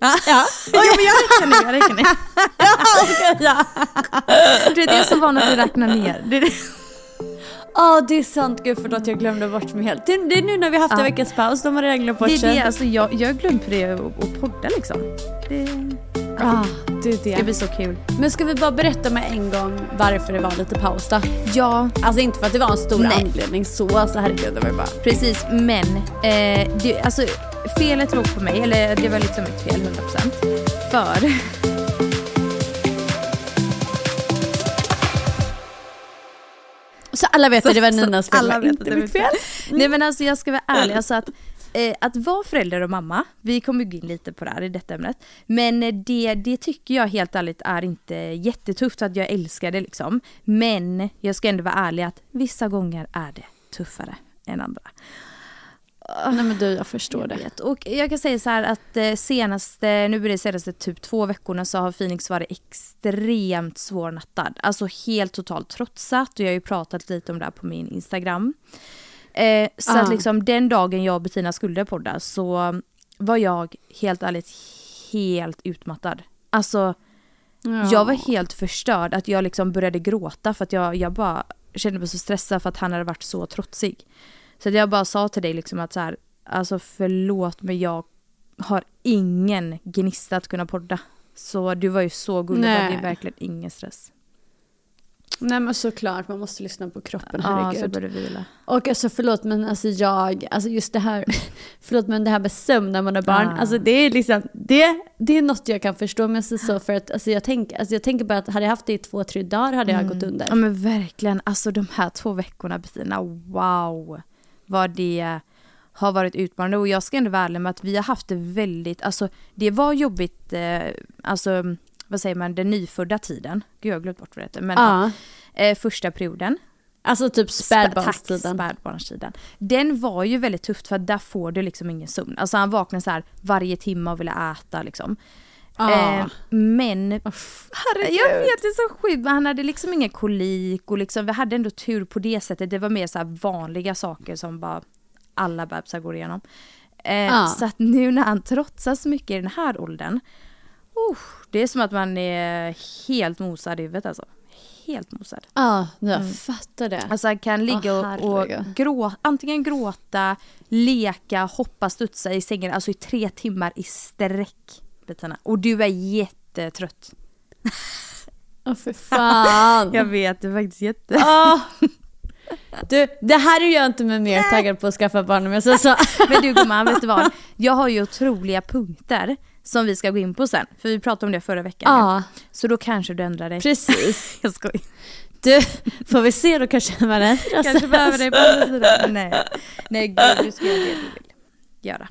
Ja. ja. Oh, ja men jag räknar ner, jag räknar ner. ja. Det är det som var när du räknar ner. Det är det. Ja oh, det är sant, gud förlåt jag glömde bort mig helt. Det, det är nu när vi haft en veckas paus, de har redan glömt bort Det är det, alltså jag, jag glömde på det att podda liksom. Det, ah, det, är det. ska bli så kul. Men ska vi bara berätta med en gång varför det var lite paus då? Ja. Alltså inte för att det var en stor Nej. anledning så, alltså herregud det var bara... Precis, men eh, det, alltså felet låg på mig, eller det var liksom ett fel 100%. För Så alla vet att det var Ninas fel, alla vet inte mitt fel. Mm. Nej men alltså jag ska vara ärlig, alltså att, eh, att vara förälder och mamma, vi kommer gå in lite på det här i detta ämnet, men det, det tycker jag helt ärligt är inte jättetufft, att jag älskar det liksom. Men jag ska ändå vara ärlig att vissa gånger är det tuffare än andra. Nej men du, jag förstår jag det. Vet. Och jag kan säga så här att eh, senaste, nu blir det senaste typ två veckorna så har Phoenix varit extremt svårnattad. Alltså helt totalt trotsat och jag har ju pratat lite om det här på min Instagram. Eh, så ah. att liksom den dagen jag och Bettina skulle podda så var jag helt ärligt helt utmattad. Alltså ja. jag var helt förstörd att jag liksom började gråta för att jag, jag bara kände mig så stressad för att han hade varit så trotsig. Så jag bara sa till dig liksom att så här, alltså förlåt men jag har ingen gnista att kunna podda. Så du var ju så gullig, det är verkligen ingen stress. Nej men såklart, man måste lyssna på kroppen, herregud. Ja, så börjar vila. Och alltså förlåt men alltså jag, alltså just det här, förlåt men det här med sömn när man har barn, ah. alltså det är liksom, det, det är något jag kan förstå men så, så för att alltså jag, tänk, alltså jag tänker bara att hade jag haft det i två, tre dagar hade jag mm. gått under. Ja men verkligen, alltså de här två veckorna Bettina, wow vad det har varit utmanande och jag ska ändå vara ärlig med att vi har haft det väldigt, alltså det var jobbigt, eh, alltså vad säger man, den nyfödda tiden, gud jag har glömt bort vad det heter, men ja. eh, första perioden. Alltså typ spädbarnstiden. spädbarnstiden. Den var ju väldigt tufft för där får du liksom ingen sömn. Alltså han vaknade så här varje timme och ville äta liksom. Ah. Eh, men, oh, jag vet det är så sjukt, men han hade liksom ingen kolik och liksom, vi hade ändå tur på det sättet. Det var mer så vanliga saker som bara alla bebisar går igenom. Eh, ah. Så att nu när han trotsar så mycket i den här åldern, uh, det är som att man är helt mosad i huvudet alltså. Helt mosad. Ja, ah, jag mm. fattar det. Alltså han kan ligga oh, och, och grå, antingen gråta, leka, hoppa, studsa i sängen, alltså i tre timmar i sträck bitarna. Och du är jättetrött. Åh oh, för fan. jag vet, du är faktiskt jätte... Oh. Du, det här är jag inte med mer taggad på att skaffa barn om jag säger så. Men du gumman, vet du vad? Jag har ju otroliga punkter som vi ska gå in på sen. För vi pratade om det förra veckan. Ja. Så då kanske du ändrar dig. Precis. jag skojar. Du, får vi se då kanske man ändrar sig. Kanske behöver dig på andra sidan. Nej, nej gud du ska göra det du vill göra.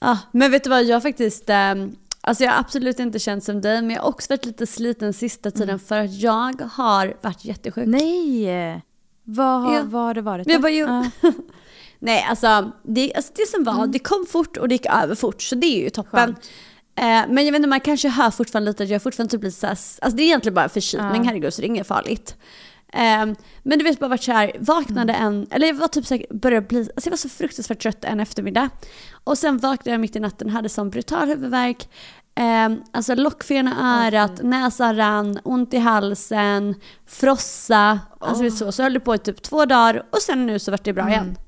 Ja, men vet du vad, jag faktiskt, ähm, Alltså jag har absolut inte känt som dig, men jag har också varit lite sliten sista tiden mm. för att jag har varit jättesjuk. Nej! Vad har, Ja. vad har det varit? Jag då? bara, jo. Ja. Nej, alltså det, alltså det som var, det kom fort och det gick över fort, så det är ju toppen. Mm. Eh, men jag vet inte, man kanske hör fortfarande lite att jag fortfarande typ lite såhär, alltså det är egentligen bara förkylning, Ja. herregud, så det är inget farligt. Eh, men du vet, bara varit såhär, vaknade Mm. en, eller jag var typ såhär, började bli, alltså jag var så fruktansvärt trött en eftermiddag. Och sen vaknade jag mitt i natten, hade sån brutal huvudvärk, eh, alltså lockfen i örat, näsan rann, ont i halsen, frossa, alltså är så. Så höll det på i typ två dagar och sen nu så vart det bra Mm. igen.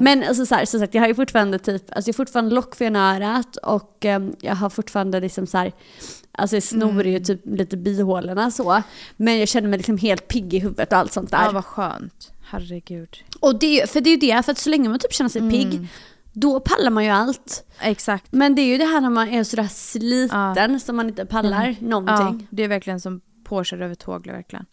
Men alltså så här, som sagt, jag har ju fortfarande typ, alltså jag har fortfarande örat och ehm, jag har fortfarande liksom så här, alltså jag snor Mm. ju typ lite bihålorna så. Men jag känner mig liksom helt pigg i huvudet och allt sånt där. Ja, vad skönt. Herregud. och det, för det är ju det, för att så länge man typ känner sig Mm. pigg, då pallar man ju allt. Exakt. Men det är ju det här när man är sådär sliten som man inte pallar Ja, någonting. det är verkligen som påkörd över tåg, verkligen.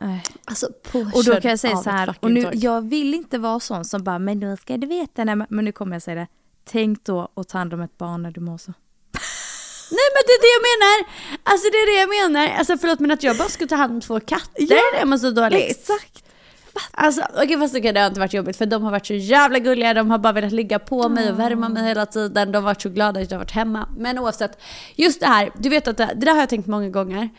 Nej. Alltså Och då kan jag säga så här, och nu, tåg. jag vill inte vara sån som bara, men då ska du veta, när man, men nu kommer jag säga det. Tänk då att ta hand om ett barn när du mår så. Nej men det är det jag menar! Alltså det är det jag menar. Alltså förlåt men att jag bara skulle ta hand om två katter, Ja, det är man så dåligt. Exakt. Alltså okej fast okej, det har inte varit jobbigt för de har varit så jävla gulliga, de har bara velat ligga på mig och värma mig hela tiden, de har varit så glada att jag har varit hemma. Men oavsett, just det här, du vet att det, det där har jag tänkt många gånger.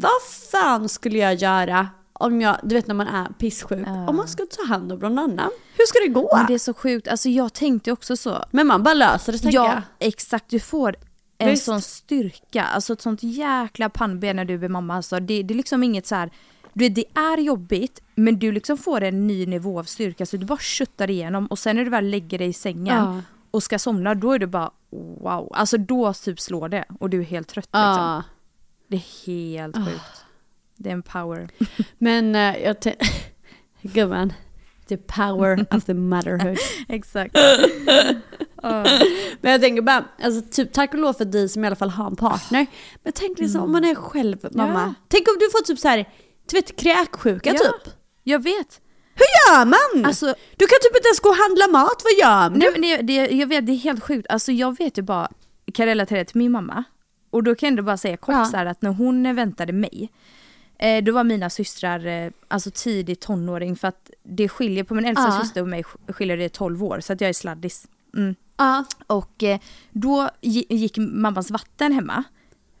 Vad fan skulle jag göra om jag, du vet när man är pissjuk, om man ska ta hand om någon annan? Hur ska det gå? Men Men, det är så sjukt, alltså jag tänkte också så. man bara löser det tänker Ja, jag. exakt. Du får en Visst. sån styrka, alltså ett sånt jäkla pannben när du är mamma. Alltså det, det är liksom inget så här. Du vet, det är jobbigt, men du liksom får en ny nivå av styrka så du bara köttar igenom och sen när du väl lägger dig i sängen Ja. och ska somna, då är du bara wow. Alltså då typ slår det och du är helt trött liksom. Ja. Det är helt sjukt. Det är en power. Men eh, jag tänkte, gumman, the power of the motherhood. Exakt. Men jag tänker bara, alltså typ tack och lov för dig som i alla fall har en partner. Men tänk liksom om man är själv mamma. Ja. Tänk om du får typ så här, du vet kräksjuka Ja. typ. Jag vet. Hur gör man? Alltså, du kan typ inte ens gå och handla mat, vad gör man? Nej, men det, det, jag vet, det är helt sjukt. Alltså, jag vet ju bara, kan relatera till min mamma. Och då kan jag ändå bara säga kort Ja. så här att när hon väntade mig, eh, då var mina systrar eh, alltså tidigt tonåring för att det skiljer på min äldsta Ja. syster och mig sk- skiljer det 12 år så att jag är sladdis. Mm. Ja. Och eh, då gi- gick mammas vatten hemma.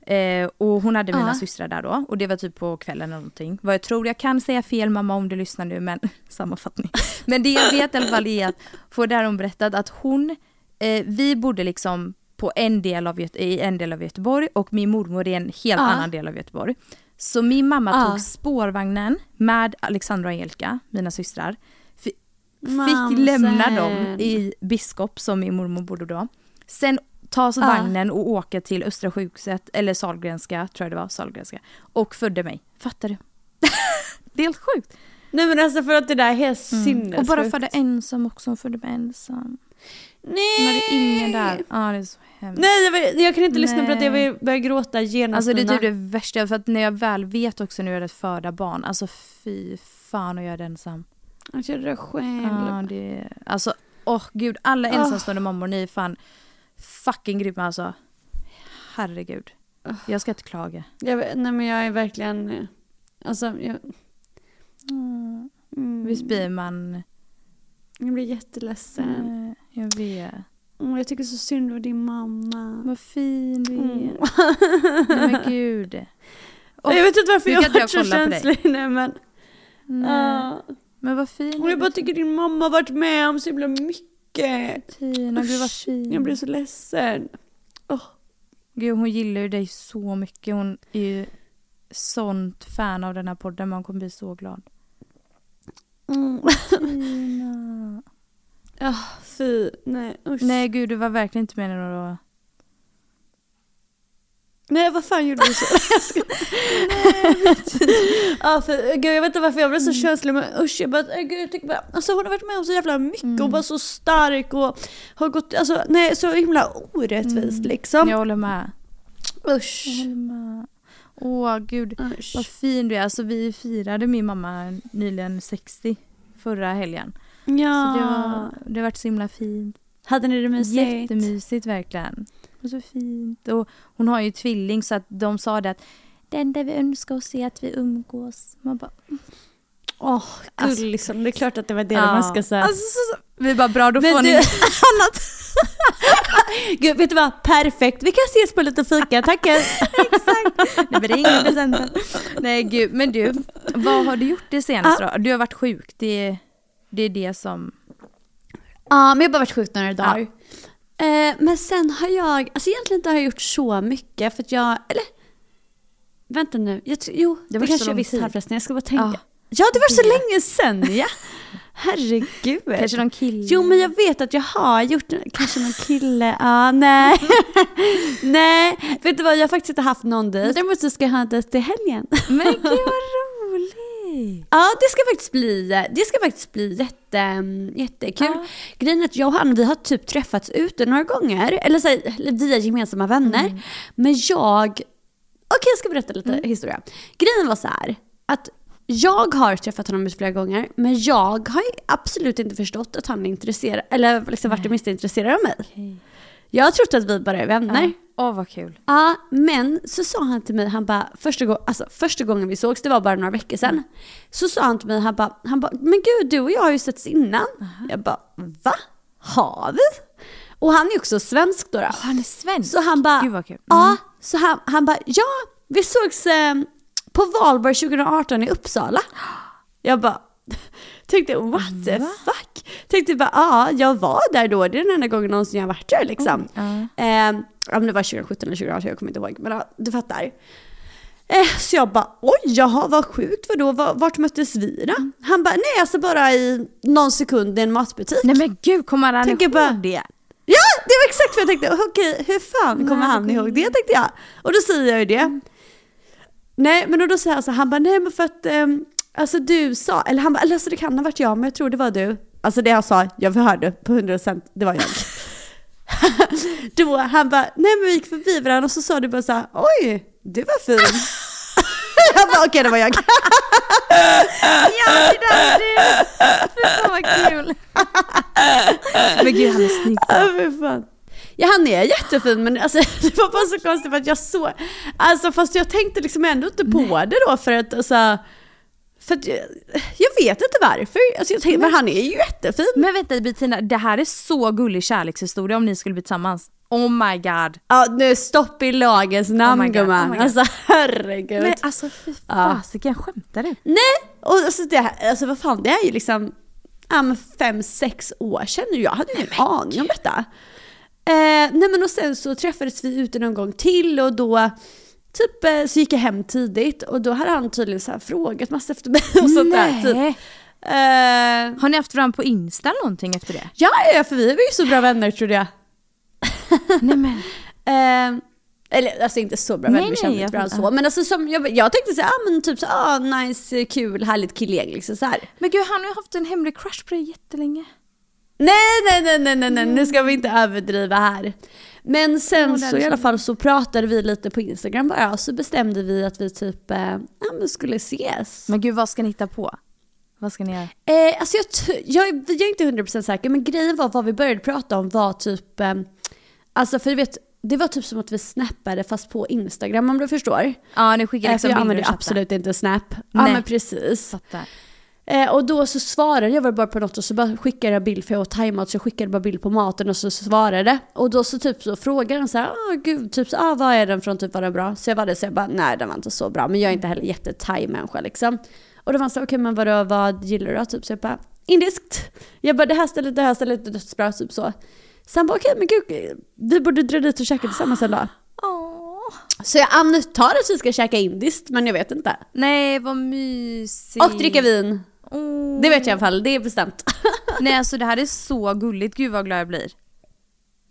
Eh, och hon hade mina Ja. systrar där då och det var typ på kvällen eller någonting. Vad jag tror, jag kan säga fel mamma om du lyssnar nu men sammanfattning. Men det jag vet i alla fall är att, få det här hon berättat, att hon, eh, vi bodde liksom på en del av, Göte- i en del av Göteborg och min mormor i en helt Ja. annan del av Göteborg. Så min mamma Ja. tog spårvagnen med Alexandra och Angelica, mina systrar. Fick Mamsen. lämna dem i Biskop som min mormor bodde då. Sen ta så Ja. vagnen och åka till Östra sjukhuset, eller Sahlgrenska, tror jag det var, Sahlgrenska. Och födde mig. Fattar du? det är helt sjukt. Nej men alltså för att det där är helt sinnessjukt. Och bara födde ensam också, hon födde mig ensam. Nej! Hon hade ingen där. Ja, det är så hemskt. Nej jag, var- jag kan inte lyssna på att jag Nej. vill börja gråta genast Alltså det är typ det värsta, för att när jag väl vet också nu är det att föda barn, alltså fy fan att göra det ensam. Jag känner det själv. Ja, det, alltså, åh gud, alla ensamstående mammor, ni är fan fucking grymma alltså. Herregud. Jag ska inte klaga. Jag, nej men jag är verkligen, eh, alltså jag, mm, Visst blir man... jag blir jätteledsen. Eh, Jag vet. Åh, jag tycker så synd om din mamma. Vad fin du är. Mm. Nej men gud. Åh, jag vet inte varför jag har varit så känslig. Nej, men, Nej. ja. Men vad fin och jag bara tycker din mamma har varit med om så himla mycket. Tina, gud vad fin. Jag blir så ledsen. Åh. Gud, hon gillar ju dig så mycket. Hon är ju sånt fan av den här podden. Man kommer bli så glad. Mm. Tina. Ja, fy. Nej, usch. Nej gud, det var verkligen inte meningen att... Nej, vad fan gjorde du så? Ja, för, gud, jag vet inte varför jag blev så Mm. känslig men usch, jag bara, äh, gud, jag tycker bara, alltså hon har varit med om så jävla mycket Mm. och bara så stark och har gått, alltså nej så himla orättvist liksom. Jag håller med. Usch. Jag håller med. Åh gud, Usch. vad fin du är. Alltså vi firade min mamma nyligen 60 förra helgen. Ja. Så det, var, det har varit så himla fint. Hade ni det mysigt? Jättemysigt verkligen. Och så fint. Och hon har ju tvilling så att de sa det att det enda vi önskar oss är att vi umgås. Man bara, Åh, gullig Det är klart att det var det man ska säga. Alltså, så, så. Vi bara bra, då Men får du- ni annat. Gud, vet du vad? Perfekt. Vi kan ses på lite fika, tackar. Exakt. Det blir inga presenter. Nej gud, men du, vad har du gjort det senaste då? Du har varit sjuk, det, det är det som... Ja, men jag har bara varit sjuk några dagar. Eh, men sen har jag, alltså egentligen inte har jag gjort så mycket för att jag, eller vänta nu, jag, jo det, var så kanske jag tid. här förresten, jag ska bara tänka. Ja. Ja, det var så länge sedan ja. Herregud. Kanske någon kille? Jo men jag vet att jag har gjort kanske någon kille, ja nej. nej, vet du vad jag har faktiskt inte haft någon dejt. Däremot så ska jag ha en dejt till helgen. Men gud vad roligt! Ja, det ska faktiskt bli, det ska faktiskt bli jätte, jättekul. Ja. Grejen är att jag och han, vi har typ träffats ute några gånger, eller så här, via gemensamma vänner. Mm. Men jag, okej jag ska berätta lite historia. Grejen var så här, att jag har träffat honom flera gånger, men jag har absolut inte förstått att han är intresserad, eller liksom varit det minsta intresserad av mig. Jag har trott att vi bara är vänner. Nej. Åh vad kul. Ja, men så sa han till mig, han bara, första, gång, alltså, första gången vi sågs, det var bara några veckor sedan. Så sa han till mig, han bara, han bara men gud du och jag har ju setts innan. Jag bara, va? Har vi? Och han är också svensk då. då. Han är svensk. Så han bara. Mm. ja, så han, han bara, ja, vi sågs eh, på valborg 2018 i Uppsala. Jag bara, tänkte what the fuck? Tänkte bara, ja, jag var där då, det är den enda gången någonsin jag har varit där liksom. Eh, ja, men det var 2017 eller 2018, jag kommer inte ihåg, men ja, du fattar. Eh, så jag bara, oj, jaha, vad sjukt, vadå, Var- vart möttes vi då? Han bara, nej alltså bara i någon sekund i en matbutik. Nej men gud, kommer han Tänker ihåg bara- det? Ja, det var exakt vad jag tänkte. Okej, hur fan kommer han ihåg det tänkte jag. Och då säger jag ju det. Nej, men då säger han så han bara, nej men för att, ehm, alltså du sa, eller han bara, eller alltså det kan ha varit jag, men jag tror det var du. Alltså det jag sa, jag förhörde på 100% det var jag. då, han bara, nej men vi gick förbi varandra och så sa du bara så här, oj, du var fin. jag bara, okej det var jag. Ja, det där är du! Fy fan vad kul! men gud, han är snygg. Ja, fy fan. Ja, han är jättefin men alltså, det var bara så konstigt för att jag såg, alltså fast jag tänkte liksom ändå inte på det då för att alltså, för att jag, jag vet inte varför. Alltså jag tänkte, men han är ju jättefin. Men vänta Bettina, det här är så gullig kärlekshistoria om ni skulle bli tillsammans. Oh my god. Ja, nu stopp i lagens namn Oh my God, gumman. oh alltså herregud. Men alltså fy fasiken, skämtar du? Nej, och alltså, det, här- alltså vad fan det är ju liksom ja, men fem, sex år sedan nu. Jag hade ju ingen aning om detta. Eh, nej men och sen så träffades vi ute någon gång till och då typ eh, så gick jag hem tidigt och då hade han tydligen så här frågat massa efter mig och sånt där. Typ. Nej. Eh, Har ni haft varandra på Insta någonting efter det? ja, ja, för vi var ju så bra vänner trodde jag. Nej men. Eh, eller alltså inte så bra Nej, vänner, vi kände nej, inte varandra så. Men alltså som jag, jag tänkte så ah, men typ så ah, nice, kul, härligt killgäng liksom så här. Men gud, han har ju haft en hemlig crush på dig jättelänge. Nej, nej, nej, nej, nej, nej, nu ska vi inte överdriva här. Men sen Ja, så i alla fall så pratade vi lite på Instagram bara och så bestämde vi att vi typ, eh, ja skulle ses. Men gud, vad ska ni hitta på? Vad ska ni göra? Eh, alltså jag, jag, jag är inte 100% säker men grejen var vad vi började prata om var typ, eh, alltså för du vet, det var typ som att vi snappade fast på Instagram om du förstår. Ja, ni skickar Eh, liksom för jag använder absolut inte Snap. Ja Nej. men precis. Fattar. Eh, och då så svarade jag bara på något och så bara skickade jag bild för jag åt thaimat så jag skickade bara bild på maten och så svarade. Och då så typ så frågade den så här, ah gud, typ så, ah, vad är den från, typ var den bra? Så jag var det så jag bara, nej den var inte så bra. Men jag är inte heller jätte-thai-människa liksom. Och då var han så okej men vadå, vad gillar du? Typ så jag bara, indiskt. Jag bara, det här stället, det här stället är dödsbra, typ så. Han bara, okej men gud, vi borde dra dit och käka tillsammans en dag. Så jag antar att vi ska käka indiskt, men jag vet inte. Nej, vad mysigt. Och dricka vin. Åh. Det vet jag i alla fall, det är bestämt. Nej, alltså det här är så gulligt. Gud vad glad jag blir.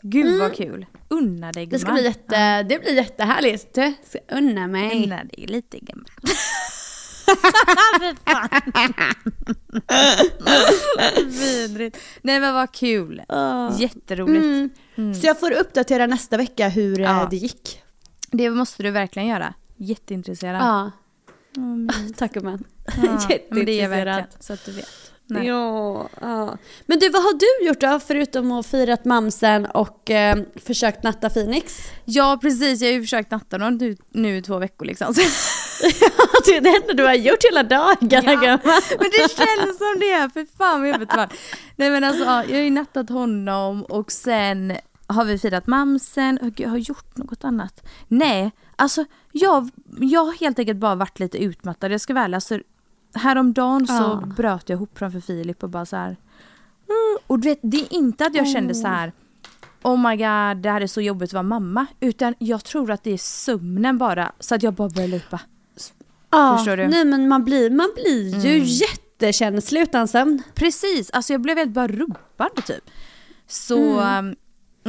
Gud vad kul. Unna dig gumman. Det ska bli, jätte, det blir jättehärligt. Ska unna mig. Unna dig lite gumman. Vidrigt. Nej men vad kul. Jätteroligt. Mm. Så jag får uppdatera nästa vecka hur eh, Ja. det gick. Det måste du verkligen göra. Jätteintresserad. Ja. Mm. Tack gumman. Ja, men det är jag verkligen. Så att du vet. Nej. Ja, ja. Men du, vad har du gjort då? Förutom att firat mamsen och eh, försökt natta Phoenix? Ja precis, jag har ju försökt natta dem nu, nu i två veckor liksom. Så det är det enda du har gjort hela dagarna Ja, men det känns som det, för fan vad jobbigt det var. Nej men alltså, ja, jag har ju nattat honom och sen har vi firat mamsen. Gud, jag har gjort något annat. Nej, alltså jag, jag har helt enkelt bara varit lite utmattad. Jag ska väl alltså, häromdagen så Ja. bröt jag ihop framför Filip och bara så här. "Mm." Och du vet, det är inte att jag kände så här. Oh my god, det här är så jobbigt att vara mamma. Utan jag tror att det är sömnen bara. Så att jag bara börjar lipa. Ja, Förstår du? Nej men man blir, man blir ju jättekänslig utan sömn. Precis, alltså jag blev helt bara rubbad typ. Så um,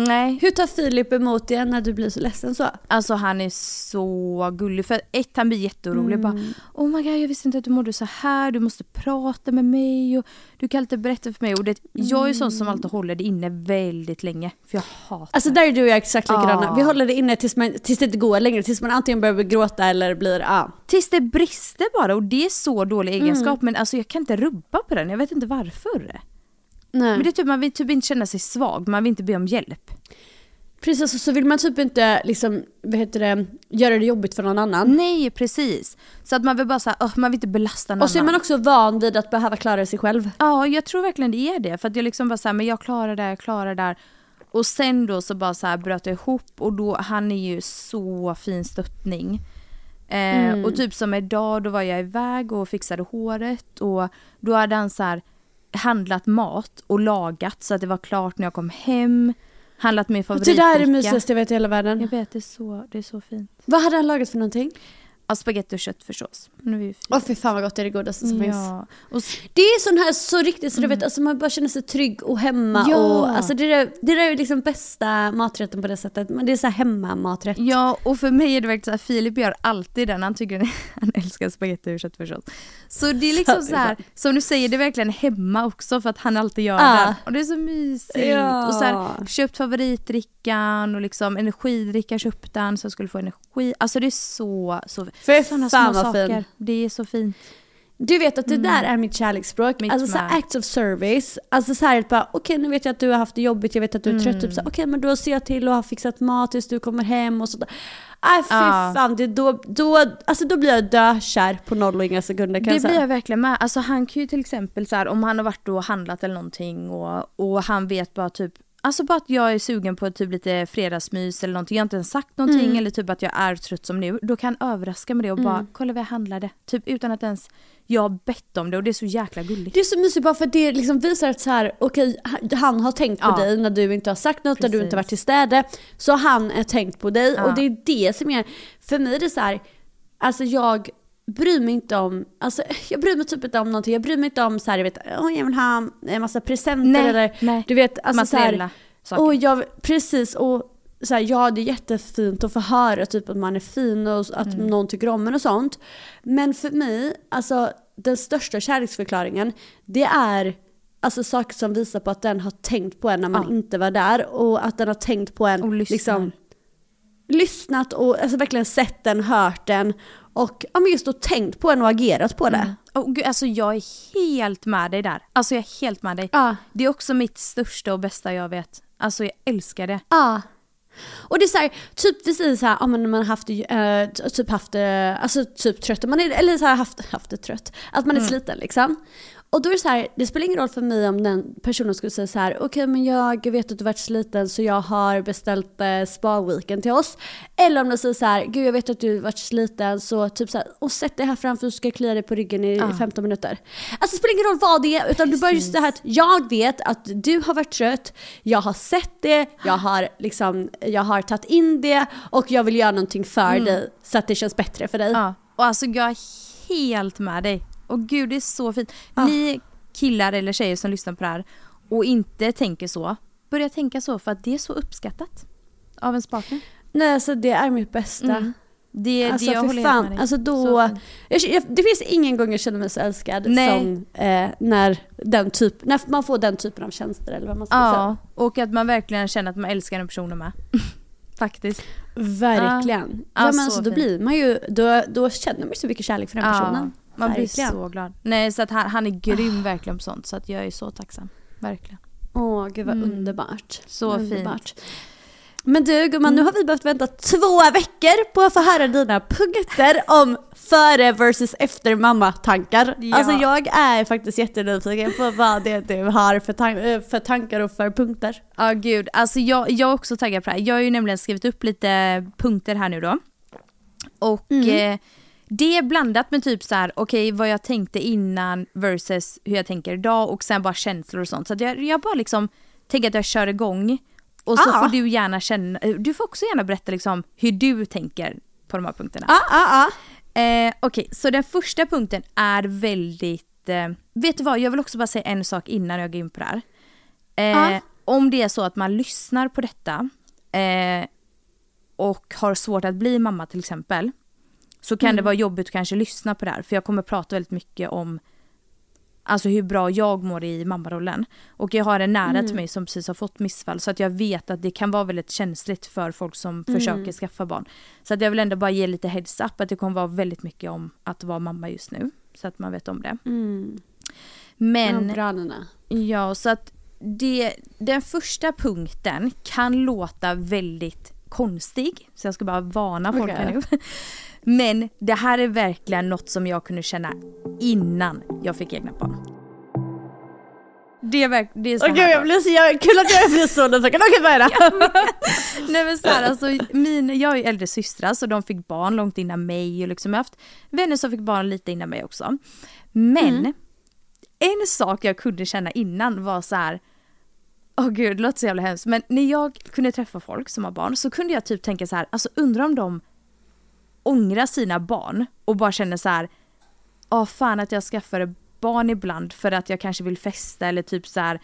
nej, Hur tar Filip emot det när du blir så ledsen så? alltså han är så gullig. För ett, han blir jätteorolig. Bara, oh my god, jag visste inte att du mådde så här. Du måste prata med mig och du kan alltid berätta för mig. Och det, jag är ju sån som alltid håller det inne väldigt länge. För jag hatar Alltså där är du och jag exakt likadana. Ja. Vi håller det inne tills, man, tills det inte går längre. Tills man antingen börjar gråta eller blir, ja. Tills det brister bara och det är så dålig egenskap. Men alltså jag kan inte rubba på den. Jag vet inte varför. Nej. Men det är typ, man vill typ inte känna sig svag. Man vill inte be om hjälp. Precis, och så vill man typ inte liksom, vad heter det, göra det jobbigt för någon annan. Nej, precis. Så att man vill bara säga, man vill inte belasta någon Och så är annan. man också van vid att behöva klara sig själv. Ja, jag tror verkligen det är det. För att jag liksom bara såhär, men jag klarar det, jag klarar det. Och sen då så bara så här bröt jag ihop och då, han är ju så fin stöttning. Eh, Och typ som idag, då var jag iväg och fixade håret och då hade han så här handlat mat och lagat så att det var klart när jag kom hem. Handlat min Och det favoritdricka. där är det mysigaste jag vet i hela världen. Jag vet, det är så, det är så fint. Vad hade han lagat för någonting? Ja, spagetti och köttfärssås. Åh fy fan vad gott, det är det godaste som finns. ja. Och s- Det är sån här så riktigt så du vet, alltså man bara känner sig trygg och hemma. Ja. Och, alltså det, är, det där är liksom bästa maträtten på det sättet. Men det är så här hemmamaträtt. Ja, och för mig är det verkligen så här, Filip gör alltid den, han tycker han älskar spagetti och köttfärssås. Så det är liksom så här, som du säger, det är verkligen hemma också för att han alltid gör Ja. den. Och det är så mysigt. Ja. Och så här, köpt favoritdrickan och liksom energidricka köpte han så jag skulle få energi. Alltså det är så, så Fy sådana fan små vad saker. fin. Det är så fint. Du vet att det där är mitt kärleksspråk. Mitt alltså så här, med. acts of service. Alltså så här, bara, okej nu vet jag att du har haft det jobbigt, jag vet att du är trött. Typ här, okej men då ser jag till att ha fixat mat tills du kommer hem och sådär. Äh, fy Ja. fan, det, då, då, alltså då blir jag dökär på noll och inga sekunder kan Det blir jag verkligen med. Alltså han kan ju till exempel så här, om han har varit och handlat eller någonting och, och han vet bara typ Alltså bara att jag är sugen på typ lite fredagsmys eller någonting. Jag har inte ens sagt någonting Mm. eller typ att jag är trött som nu. Då kan han överraska med det och bara kolla vad jag handlade. Typ utan att ens jag har bett om det och det är så jäkla gulligt. Det är så mysigt bara för att det liksom visar att så här, okej, han har tänkt på Ja. dig när du inte har sagt något, när du Precis. inte varit till städe. Så han har tänkt på dig Ja. och det är det som är, för mig är det så här, alltså jag bryr mig inte om, alltså jag bryr mig typ inte om någonting. Jag bryr mig inte om så här, jag vet, åh jag vill ha en massa presenter Nej, eller nej. du vet, alltså så här, Materiella och jag, precis, och så här, ja det är jättefint att få höra typ att man är fin och att Mm. någon tycker om en och sånt. Men för mig, alltså den största kärleksförklaringen, det är alltså saker som visar på att den har tänkt på en när man Ja. inte var där och att den har tänkt på en Och lyssnar. liksom lyssnat och alltså verkligen sett den, hört den och ja, men just då tänkt på en och agerat på det. Och gud, alltså jag är helt med dig där. Alltså jag är helt med dig. Ja. Det är också mitt största och bästa jag vet. Alltså jag älskar det. Ja. Och det är så här, typ säger så här, ja när man har haft eh, typ haft det, alltså typ trött, man är, eller så här haft, haft det trött, att man är sliten liksom. Och då är det så här, det spelar ingen roll för mig om den personen skulle säga så här, okej men jag vet att du varit sliten så jag har beställt eh, spa-weekend till oss. Eller om de säger så här, gud jag vet att du varit sliten så typ så här, och sätt dig här framför så ska jag klia dig på ryggen i 15 minuter. Alltså det spelar ingen roll vad det är, utan du bara just det här att jag vet att du har varit trött, jag har sett det, jag har liksom, jag har tagit in det och jag vill göra någonting för dig så att det känns bättre för dig. Ja, och alltså jag är helt med dig. Och gud det är så fint. Ni killar eller tjejer som lyssnar på det här och inte tänker så, börja tänka så för att det är så uppskattat av ens partner. Nej alltså det är mitt bästa. Mm. Det, Alltså det jag för håller fan, helt med dig. alltså Så då, jag, jag, det finns ingen gång jag känner mig så älskad Nej. som eh, när, den typ, när man får den typen av tjänster eller vad man ska säga. Ja, och att man verkligen känner att man älskar den personen med. Faktiskt. Verkligen. Ja, Ja, men så alltså, då blir man ju, då, då känner man ju så mycket kärlek för den personen. Man blir Verkligen. så glad. Nej, så att han, han är grym verkligen på sånt så att jag är så tacksam. Verkligen. Åh gud vad Mm. underbart. Så underbart. Men du gumman, nu har vi behövt vänta två veckor på att få höra dina punkter om före versus efter mamma-tankar. Ja. Alltså jag är faktiskt jättenyfiken på vad det är du har för, tan- eh, för tankar och för punkter. Ja gud, alltså jag, jag är också taggad på det här. Jag har ju nämligen skrivit upp lite punkter här nu då. Och eh, det är blandat med typ så här, okej vad jag tänkte innan versus hur jag tänker idag och sen bara känslor och sånt. Så jag, jag bara liksom tänker att jag kör igång och så Ah. får du gärna känna, eh, du får också gärna berätta liksom hur du tänker på de här punkterna. Ja, ja, ja. Eh, Okej, så den första punkten är väldigt... Eh, vet du vad, jag vill också bara säga en sak innan jag går in på det här. Eh, Ja. Om det är så att man lyssnar på detta eh, och har svårt att bli mamma till exempel, så kan det vara jobbigt att kanske lyssna på det här. För jag kommer prata väldigt mycket om alltså hur bra jag mår i mammarollen. Och jag har en nära till mig som precis har fått missfall så att jag vet att det kan vara väldigt känsligt för folk som försöker skaffa barn. Så att jag vill ändå bara ge lite heads up att det kommer vara väldigt mycket om att vara mamma just nu. Så att man vet om det. Mm. Men Ja, granerna. Ja, så att det, den första punkten kan låta väldigt konstig. Så jag ska bara varna folk här Okej. nu. Men det här är verkligen något som jag kunde känna innan jag fick egna barn. Det är, det är så Åh gud här jag blir så, jag, kul att jag blir så nyfiken. Okej vad är det? Nej men så här, alltså, min, jag har ju äldre systrar så de fick barn långt innan mig och liksom jag har haft vänner som fick barn lite innan mig också. Men en sak jag kunde känna innan var så här. Åh gud, det låter så jävla hemskt. Men när jag kunde träffa folk som har barn så kunde jag typ tänka så här, alltså undrar om de ångrar sina barn och bara känner så här, åh fan att jag skaffade barn ibland för att jag kanske vill festa eller typ så här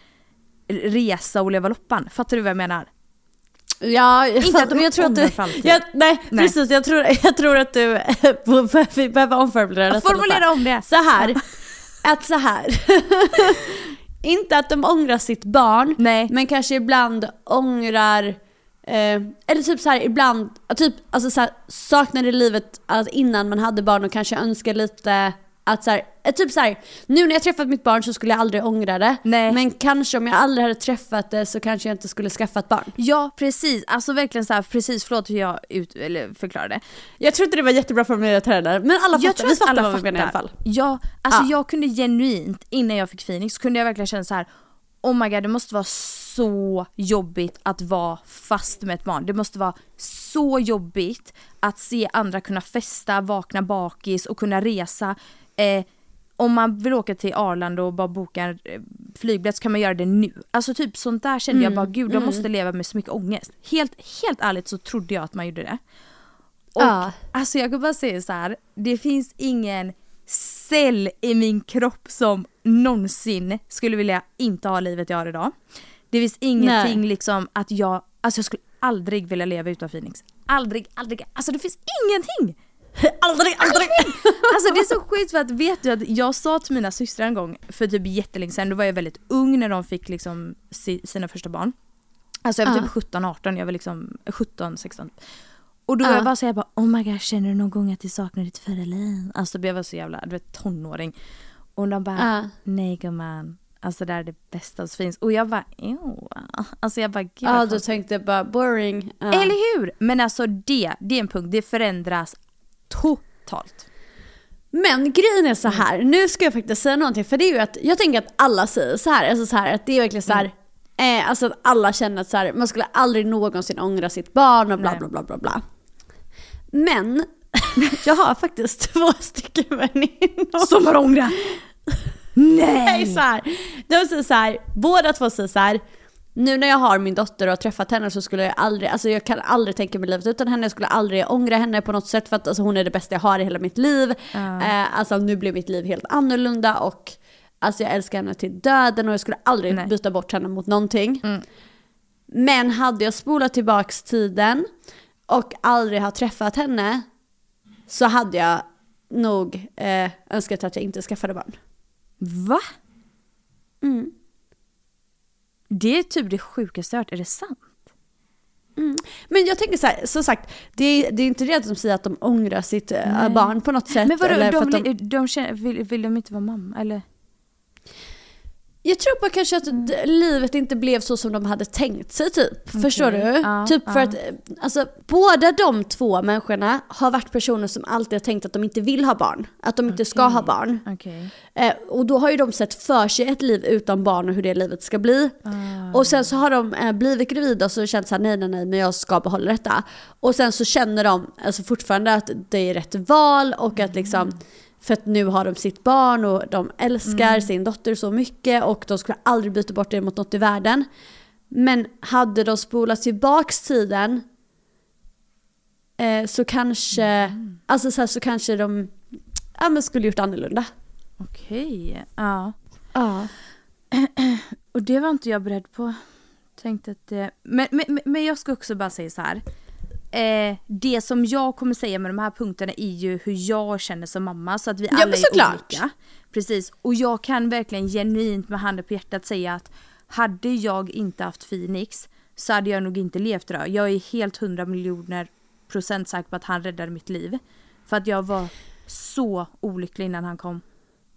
resa och leva loppan. Fattar du vad jag menar? Ja, jag, Inte fattar, att de men jag tror att du... Jag, nej, Nej. precis. Jag tror, jag tror att du... vi behöver omformulera lite. Formulera om det. Så här. Att så här. Inte att de ångrar sitt barn, Nej. men kanske ibland ångrar Eh, eller typ så här ibland, typ alltså så här, saknade livet att innan man hade barn och kanske önskar lite att så här, eh, typ så här, nu när jag träffat mitt barn så skulle jag aldrig ångra det. Nej. Men kanske om jag aldrig hade träffat det så kanske jag inte skulle skaffa ett barn. Ja precis, alltså verkligen så här, precis förlåt hur jag ut, eller förklarade. Jag tror inte det var jättebra formulerat heller, men alla Jag fattar, tror vi att fattar alla vad vi menar i alla fall. Ja, alltså Ja. jag kunde genuint, innan jag fick Phoenix, så kunde jag verkligen känna så här. Oh my god, det måste vara så jobbigt att vara fast med ett barn. Det måste vara så jobbigt att se andra kunna festa, vakna bakis och kunna resa. Eh, om man vill åka till Arlanda och bara boka en eh, flygbiljett så kan man göra det nu. Alltså typ sånt där kände jag bara, gud jag måste leva med så mycket ångest. Helt, helt ärligt så trodde jag att man gjorde det. Och Ja. alltså jag kan bara säga så här, det finns ingen cell i min kropp som någonsin skulle vilja inte ha livet jag har idag. Det finns ingenting Nej. liksom att jag, alltså jag skulle aldrig vilja leva utan Phoenix. Aldrig, aldrig, alltså det finns ingenting! aldrig, aldrig! Alltså det är så sjukt för att vet du att jag sa till mina systrar en gång för typ jättelänge sedan, då var jag väldigt ung när de fick liksom si, sina första barn. Alltså jag var typ 17, 18, jag var liksom 17, 16. Och då var jag bara så jag bara oh my god känner du någon gång att du saknar ditt förra liv? Alltså jag var så jävla, du vet tonåring. Och de bara Ja. nej gumman, alltså det här är det bästa som finns. Och jag bara ew. Alltså jag bara gud Ja, vad du tänkte bara boring. Ja. Eller hur? Men alltså det, det är en punkt, det förändras totalt. Men grejen är så här, nu ska jag faktiskt säga någonting för det är ju att jag tänker att alla säger så här, alltså så här att det är verkligen så här, eh, alltså att alla känner att så här, man skulle aldrig någonsin ångra sitt barn och bla Nej. bla bla bla bla. Men jag har faktiskt två stycken väninnor Som har ångrat? Nej! Så här, de säger så här, båda två säger så här. Nu när jag har min dotter och har träffat henne så skulle jag aldrig, alltså jag kan aldrig tänka mig livet utan henne. Jag skulle aldrig ångra henne på något sätt för att alltså, hon är det bästa jag har i hela mitt liv. Eh, alltså nu blir mitt liv helt annorlunda och alltså jag älskar henne till döden och jag skulle aldrig Nej. byta bort henne mot någonting. Men hade jag spolat tillbaks tiden och aldrig har träffat henne så hade jag nog eh, önskat att jag inte skaffade barn. Va? Mm. Det är typ det sjukaste jag hört, är det sant? Men jag tänker så här, som sagt, det är, det är inte det att de säger att de ångrar sitt äh, Nej. barn på något sätt. Men vadå, eller de, de, de, de känner, vill, vill de inte vara mamma eller? Jag tror bara kanske att d- livet inte blev så som de hade tänkt sig typ. Förstår du? Ja, typ för ja. att eh, alltså, båda de två människorna har varit personer som alltid har tänkt att de inte vill ha barn. Att de inte ska ha barn. Okej. Eh, och då har ju de sett för sig ett liv utan barn och hur det livet ska bli. Ah. Och sen så har de eh, blivit gravida och så känt såhär nej nej nej men jag ska behålla detta. Och sen så känner de alltså fortfarande att det är rätt val och att liksom Mm. För att nu har de sitt barn och de älskar Mm. sin dotter så mycket och de skulle aldrig byta bort det mot något i världen. Men hade de spolat tillbaks tiden eh, så kanske, Mm. alltså så, här, så kanske de ja, men skulle gjort annorlunda. Okej, ja. Ja. Och det var inte jag beredd på. Tänkte att det... Men, men, men jag ska också bara säga så här. Eh, det som jag kommer säga med de här punkterna är ju hur jag känner som mamma så att vi Ja, alla är såklart. olika. Precis, och jag kan verkligen genuint med handen på hjärtat säga att hade jag inte haft Phoenix så hade jag nog inte levt idag. Jag är helt hundra miljoner procent säker på att han räddade mitt liv. För att jag var så olycklig innan han kom.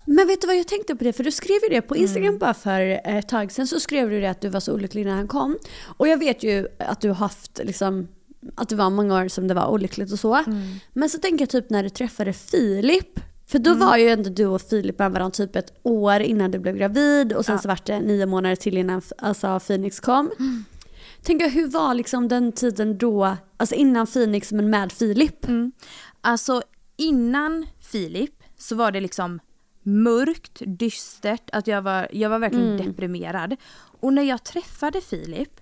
Men vet du vad jag tänkte på det? För du skrev ju det på Instagram Mm. bara för ett tag sedan. Så skrev du det att du var så olycklig när han kom. Och jag vet ju att du har haft liksom att det var många år som det var olyckligt och så. Mm. Men så tänker jag typ när du träffade Filip. För då var ju ändå du och Filip med varandra typ ett år innan du blev gravid och sen så var det nio månader till innan alltså, Phoenix kom. Mm. Tänker jag, hur var liksom den tiden då, alltså innan Phoenix men med Filip? Alltså innan Filip så var det liksom mörkt, dystert, att jag var, jag var verkligen deprimerad. Och när jag träffade Filip,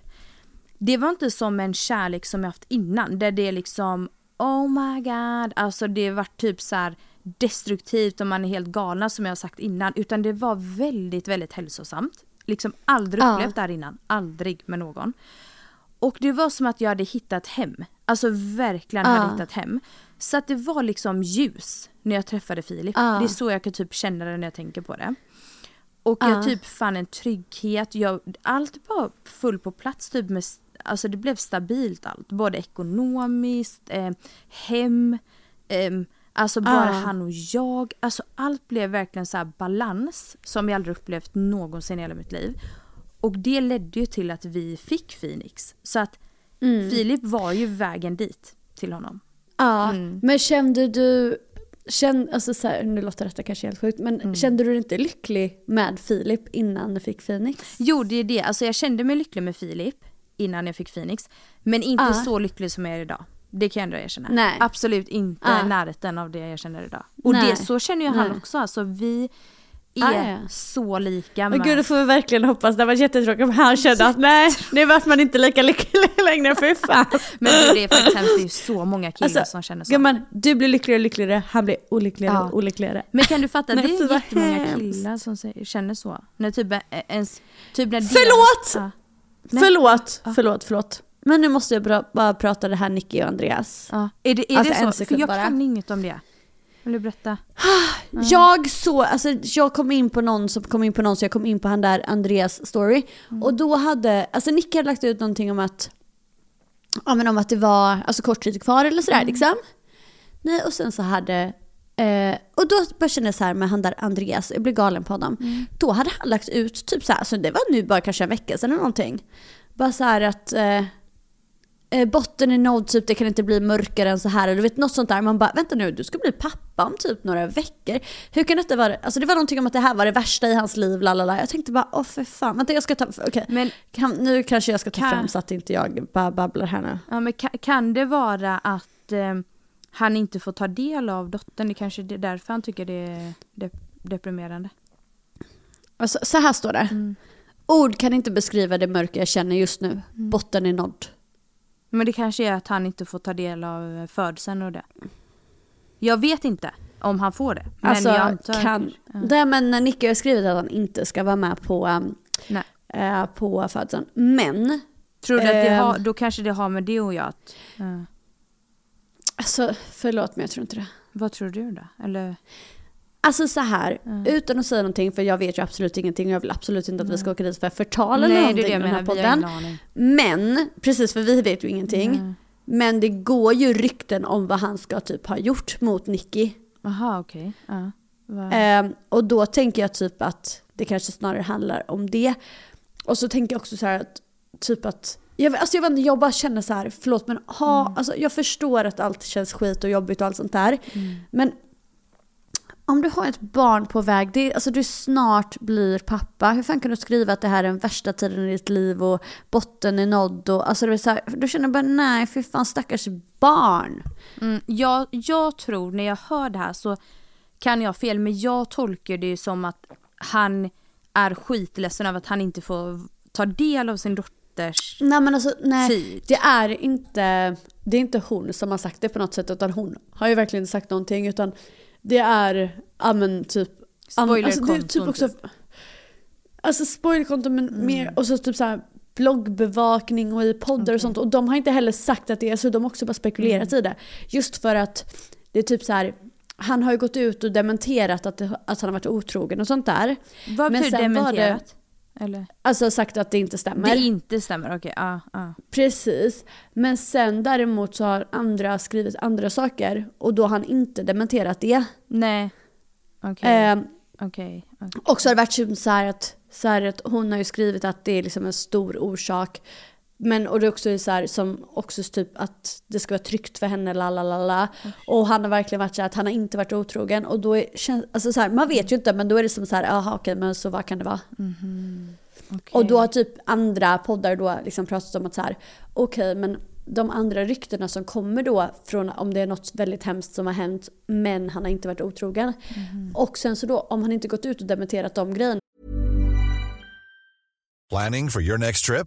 det var inte som en kärlek som jag haft innan, där det är liksom oh my god, alltså det var typ så här destruktivt och man är helt galna som jag har sagt innan, utan det var väldigt, väldigt hälsosamt. Liksom aldrig Ja. upplevt det här innan, aldrig med någon. Och det var som att jag hade hittat hem. Alltså verkligen Ja. hade hittat hem. Så att det var liksom ljus när jag träffade Filip. Ja. Det är så jag kan typ känna det när jag tänker på det. Och Ja. jag typ fann en trygghet. Jag, allt var full på plats. Typ med, alltså det blev stabilt allt. Både ekonomiskt, eh, hem, ehm, alltså bara Ja. han och jag. Alltså allt blev verkligen så här balans som jag aldrig upplevt någonsin i hela mitt liv. Och det ledde ju till att vi fick Phoenix. Så att Mm. Filip var ju vägen dit till honom. Ja, Mm. men kände du, kände, alltså så här, nu låter detta kanske helt sjukt, men Mm. kände du dig inte lycklig med Filip innan du fick Phoenix? Jo, det är det. Alltså jag kände mig lycklig med Filip innan jag fick Phoenix. Men inte Ja. så lycklig som jag är idag. Det kan jag ändå erkänna. Nej. Absolut inte i närheten av det jag känner idag. Och Nej. det, så känner ju han också. Alltså vi är Ah, ja. så lika. Men gud, det får vi verkligen hoppas. Det var jättetråkigt om han kände att nej, nu vart man inte lika lycklig längre, för fan. Men det är faktiskt hemskt. Det är så många killar Alltså, som känner så. Gumman, du blir lyckligare och lyckligare, han blir olyckligare Ja. och olyckligare. Men kan du fatta, Nej, det fy, är jättemånga hemskt. killar som känner så. När typ ä- ens... Typ när Förlåt! Ja. Nej. Förlåt, förlåt, förlåt. Men nu måste jag bra, bara prata det här Nicky och Andreas. Ja. Är det, är Alltså, det en så? För jag bara. kan inget om det. Vill du berätta? Jag så, alltså jag kom in på någon som kom in på någon så jag kom in på han där Andreas story. Och då hade, alltså Nicky hade lagt ut någonting om att, ja men om att det var alltså kort tid kvar eller sådär liksom. Nej och sen så hade, eh, och då kände jag så här med han där Andreas, jag blev galen på honom. Då hade han lagt ut typ så här, alltså det var nu bara kanske en vecka sedan eller någonting. Bara så här att eh, eh, botten är nådd, typ det kan inte bli mörkare än så här. Eller du vet något sånt där. Man bara, vänta nu, du ska bli pappa om typ några veckor. Hur kan detta vara, alltså det var någonting om att det här var det värsta i hans liv, lalala. Jag tänkte bara, åh för fan, vänta jag ska ta, okej. Men Kan, nu kanske jag ska ta Kan- fram så att inte jag bara babblar här nu. Ja, men kan, kan det vara att eh, han inte får ta del av dottern? Det kanske är därför han tycker det är dep- deprimerande. Alltså, så här står det. Ord kan inte beskriva det mörker jag känner just nu. Botten är nådd. Men det kanske är att han inte får ta del av eh, födseln och det. Jag vet inte om han får det. Men Alltså, jag antar kan... Ja. Det, men Nicky har skrivit att han inte ska vara med på, eh, på födseln. Men, Tror du att det Ehm. har, då kanske det har med det att göra? att- ja. Alltså förlåt men jag tror inte det. Vad tror du då? Eller? Alltså så här, utan att säga någonting för jag vet ju absolut ingenting och jag vill absolut inte att vi ska åka dit för förtal eller Nej, det någonting är det jag i den här menar. Podden. Men, precis för vi vet ju ingenting. Men det går ju rykten om vad han ska typ ha gjort mot Nicky. Jaha, okej. Ja. Va- Ehm, och då tänker jag typ att det kanske snarare handlar om det. Och så tänker jag också så här att typ att jag, alltså jag, vet inte, jag bara känner så här, förlåt men ha, Mm. alltså jag förstår att allt känns skit och jobbigt och allt sånt där. Men om du har ett barn på väg, det, alltså du snart blir pappa. Hur fan kan du skriva att det här är den värsta tiden i ditt liv och botten är nådd? Och, alltså det är så här, då känner bara nej, fy fan stackars barn. Mm, jag, jag tror när jag hör det här så kan jag fel men jag tolkar det som att han är skitledsen över att han inte får ta del av sin dotters... Nej men alltså nej, Tid. det är inte, det är inte hon som har sagt det på något sätt utan hon har ju verkligen inte sagt någonting utan det är, ja men typ an- alltså, det är typ Spoilerkonton, också, Alltså spoilerkonton men Mm. mer, och så typ så här bloggbevakning och i poddar och sånt och de har inte heller sagt att det är så, de har också bara spekulerat Mm. i det. Just för att det är typ så här han har ju gått ut och dementerat att, det, att han har varit otrogen och sånt där. Vad betyder dementerat? Eller? Alltså sagt att det inte stämmer. Det inte stämmer, okej. ja, ja. Precis. Men sen däremot så har andra skrivit andra saker och då har han inte dementerat det. Nej. Okej. Eh, okej, okej. och så har det varit typ så här att, så här att hon har ju skrivit att det är liksom en stor orsak. Men och det är också så här som också typ att det ska vara tryggt för henne, la la la la. Och han har verkligen varit så här att han har inte varit otrogen. Och då är, känns, alltså så här, man vet ju inte men då är det som så här, jaha okej men så vad kan det vara? okej. Och då har typ andra poddar då liksom pratat om att så här, okej men de andra ryktena som kommer då från om det är något väldigt hemskt som har hänt men han har inte varit otrogen. Och sen så då om han inte gått ut och dementerat de grejerna Planning for your next trip?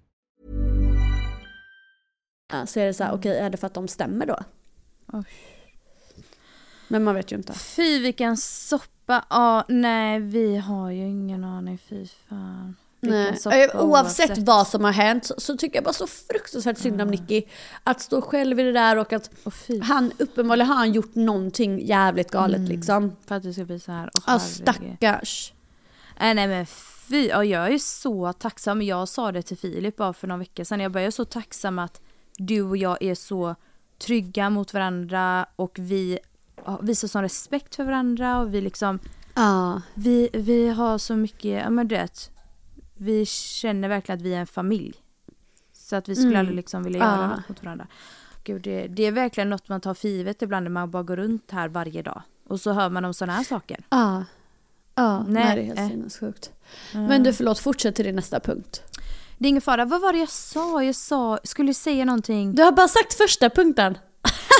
Så är det så här, okej är det för att de stämmer då? Oj. Men man vet ju inte. Fy vilken soppa. Ja, nej vi har ju ingen aning. Fy fan. Nej. soppa Eh, Oavsett, vad som har hänt så, så tycker jag bara så fruktansvärt synd om Nicky. Att stå själv i det där och att Och fy han uppenbarligen har han gjort någonting jävligt galet liksom. för att det ska bli så här. Åh, Ja stackars. Nej, nej men fy, ja, jag är så tacksam. Jag sa det till Filip bara för några veckor sedan. Jag bara, jag är så tacksam att du och jag är så trygga mot varandra och vi visar sån respekt för varandra och vi liksom, Ja. vi, vi har så mycket, ja men du vet, vi känner verkligen att vi är en familj. Så att vi skulle Mm. aldrig liksom vilja göra Ja. något mot varandra. Gud, det, det är verkligen något man tar för givet ibland när man bara går runt här varje dag. Och så hör man om sådana här saker. Ja. Ja, nej, Nej, det är helt eh. sinnessjukt. Men du förlåt, fortsätt till din nästa punkt. Det är ingen fara. Vad var det jag sa? Jag sa, skulle säga någonting. Du har bara sagt första punkten.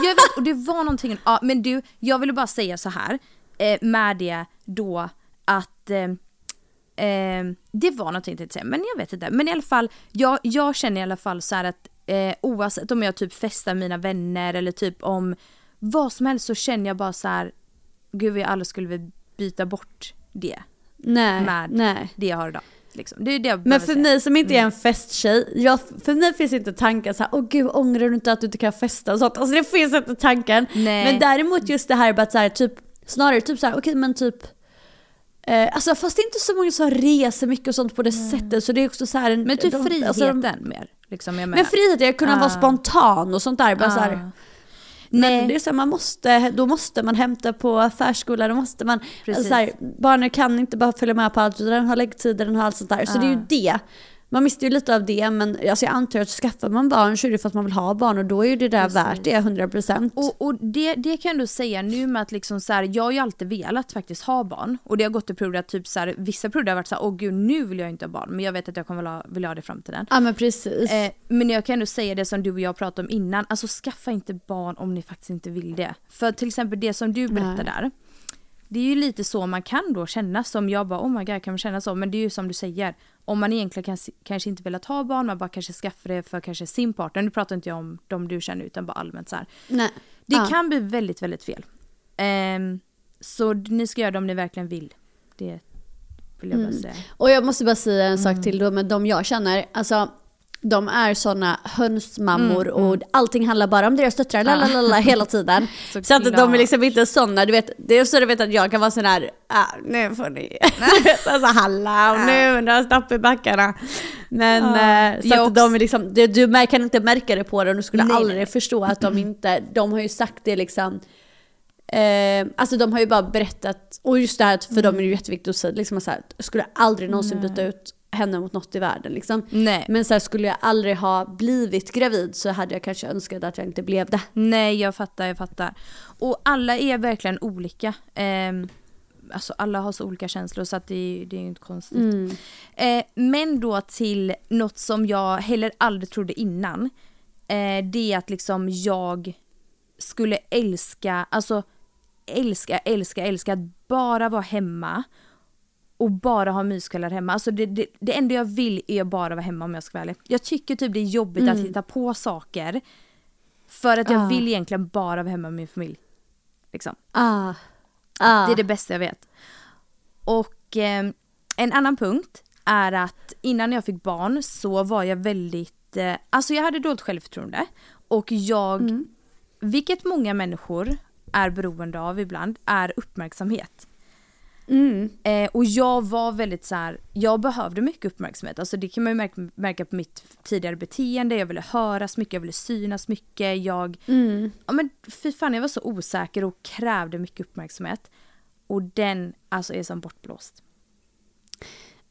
Jag vet, och det var någonting. Ja, men du, jag ville bara säga så här. Eh, med det då att eh, eh, det var någonting att säga, men jag vet inte. Men i alla fall, jag, jag känner i alla fall så här att eh, oavsett om jag typ festar mina vänner eller typ om vad som helst så känner jag bara så här. Gud, vi alla skulle väl byta bort det Nej, med nej. det jag har idag. Liksom. Det är det jag Men för säga. mig som inte är en festtjej, jag, för mig finns inte tankar så här, åh gud ångrar du inte att du inte kan festa och sånt. Alltså det finns inte tanken. Nej. Men däremot just det här att så här, typ, snarare typ så här, okej men typ Eh, alltså fast det är inte så många som reser mycket och sånt på det sättet så det är också så här en, Men typ de- friheten alltså, mer. Liksom, men friheten, att kunna Ah. vara spontan och sånt där. Bara så här, Ah. Men Nej. det är så här, man måste, då måste man hämta på affärsskola, då måste man, Precis. så här, barnen kan inte bara följa med på allt den har läggtider, den har allt sånt där. Så det är ju Ah. det. Man mister ju lite av det men alltså jag antar att skaffar man barn så är det för att man vill ha barn och då är ju det där Precis. värt det 100%. Och, och det, det kan jag ändå säga nu med att liksom så här, jag har ju alltid velat faktiskt ha barn. Och det har gått i perioder att typ så här, vissa perioder har varit så här, åh gud nu vill jag inte ha barn. Men jag vet att jag kommer vilja, vilja ha det i framtiden. Ja men precis. Eh, men jag kan ändå säga det som du och jag pratade om innan, alltså skaffa inte barn om ni faktiskt inte vill det. För till exempel det som du berättar Nej. där, det är ju lite så man kan då känna som jag bara oh my god kan man känna så? Men det är ju som du säger, om man egentligen kan, kanske inte velat ha barn, man bara kanske skaffar det för kanske sin partner, nu pratar inte jag om de du känner utan bara allmänt så här. Nej. Det Ja. kan bli väldigt, väldigt fel. Ehm, så ni ska göra det om ni verkligen vill. Det vill jag Mm. bara säga. Och jag måste bara säga en Mm. sak till då med de jag känner. Alltså, de är såna hönsmammor Mm, och allting handlar bara om deras döttrar lalalala, hela tiden. Så så att de är liksom inte såna, du vet, det är så du vet att jag kan vara sån här, ah, nu får ni, alltså halla och nu när jag stopp i backarna. Men Ja. eh, så Jag att också. de är liksom, du, du kan inte märka det på dem, du skulle Nej, aldrig nej. förstå att de inte, de har ju sagt det liksom Eh, alltså de har ju bara berättat, och just det här att för dem är det jätteviktigt att säga, liksom så här, skulle aldrig någonsin byta ut henne mot något i världen liksom. Nej. Men så här, skulle jag aldrig ha blivit gravid så hade jag kanske önskat att jag inte blev det. Nej, jag fattar, jag fattar. Och alla är verkligen olika. Ehm, alltså alla har så olika känslor så att det, det är ju inte konstigt. Mm. Eh, men då till något som jag heller aldrig trodde innan. Eh, det är att liksom jag skulle älska, alltså älska, älska, älska att bara vara hemma och bara ha myskvällar hemma. Alltså det, det, det enda jag vill är bara vara hemma om jag ska vara ärlig. Jag tycker typ det är jobbigt att hitta på saker för att jag Ah. vill egentligen bara vara hemma med min familj. Liksom. Ah. Ah. Det är det bästa jag vet. Och eh, en annan punkt är att innan jag fick barn så var jag väldigt, eh, alltså jag hade dåligt självförtroende och jag, vilket många människor är beroende av ibland, är uppmärksamhet. Mm. Eh, och jag var väldigt så här, jag behövde mycket uppmärksamhet. Alltså det kan man ju märka, märka på mitt tidigare beteende. Jag ville höras mycket, jag ville synas mycket. Jag, Mm. ja men fy fan jag var så osäker och krävde mycket uppmärksamhet. Och den alltså är som bortblåst.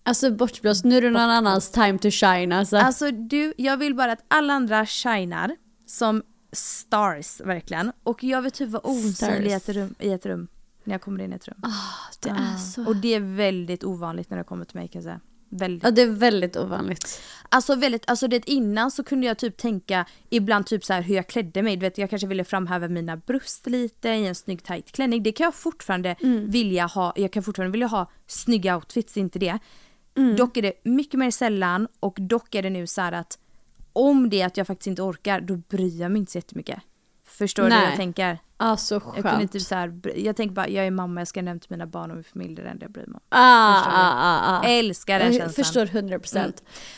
Alltså bortblåst, nu är det någon annans time to shine alltså. Alltså du, jag vill bara att alla andra shinar som stars verkligen. Och jag vill typ vara osynlig i ett, rum, i ett rum. När jag kommer in i ett rum. det är så... Och det är väldigt ovanligt när det kommer till mig kan jag säga. Väldigt. Ja det är väldigt ovanligt. Alltså väldigt, alltså det innan så kunde jag typ tänka ibland typ så här hur jag klädde mig. Du vet jag kanske ville framhäva mina bröst lite i en snygg tight klänning. Det kan jag fortfarande vilja ha. Jag kan fortfarande vilja ha snygga outfits, inte det. Dock är det mycket mer sällan och dock är det nu så här att om det är att jag faktiskt inte orkar då bryr jag mig inte så jättemycket. Förstår du hur Nej. jag tänker? Ah, så Jag, skönt. kunde inte så här, jag tänker bara, jag är mamma, jag ska nämna till mina barn och min familj, det är det enda jag bryr mig om. ah, ah, ah, ah. Älskar den Jag känslan. förstår 100%.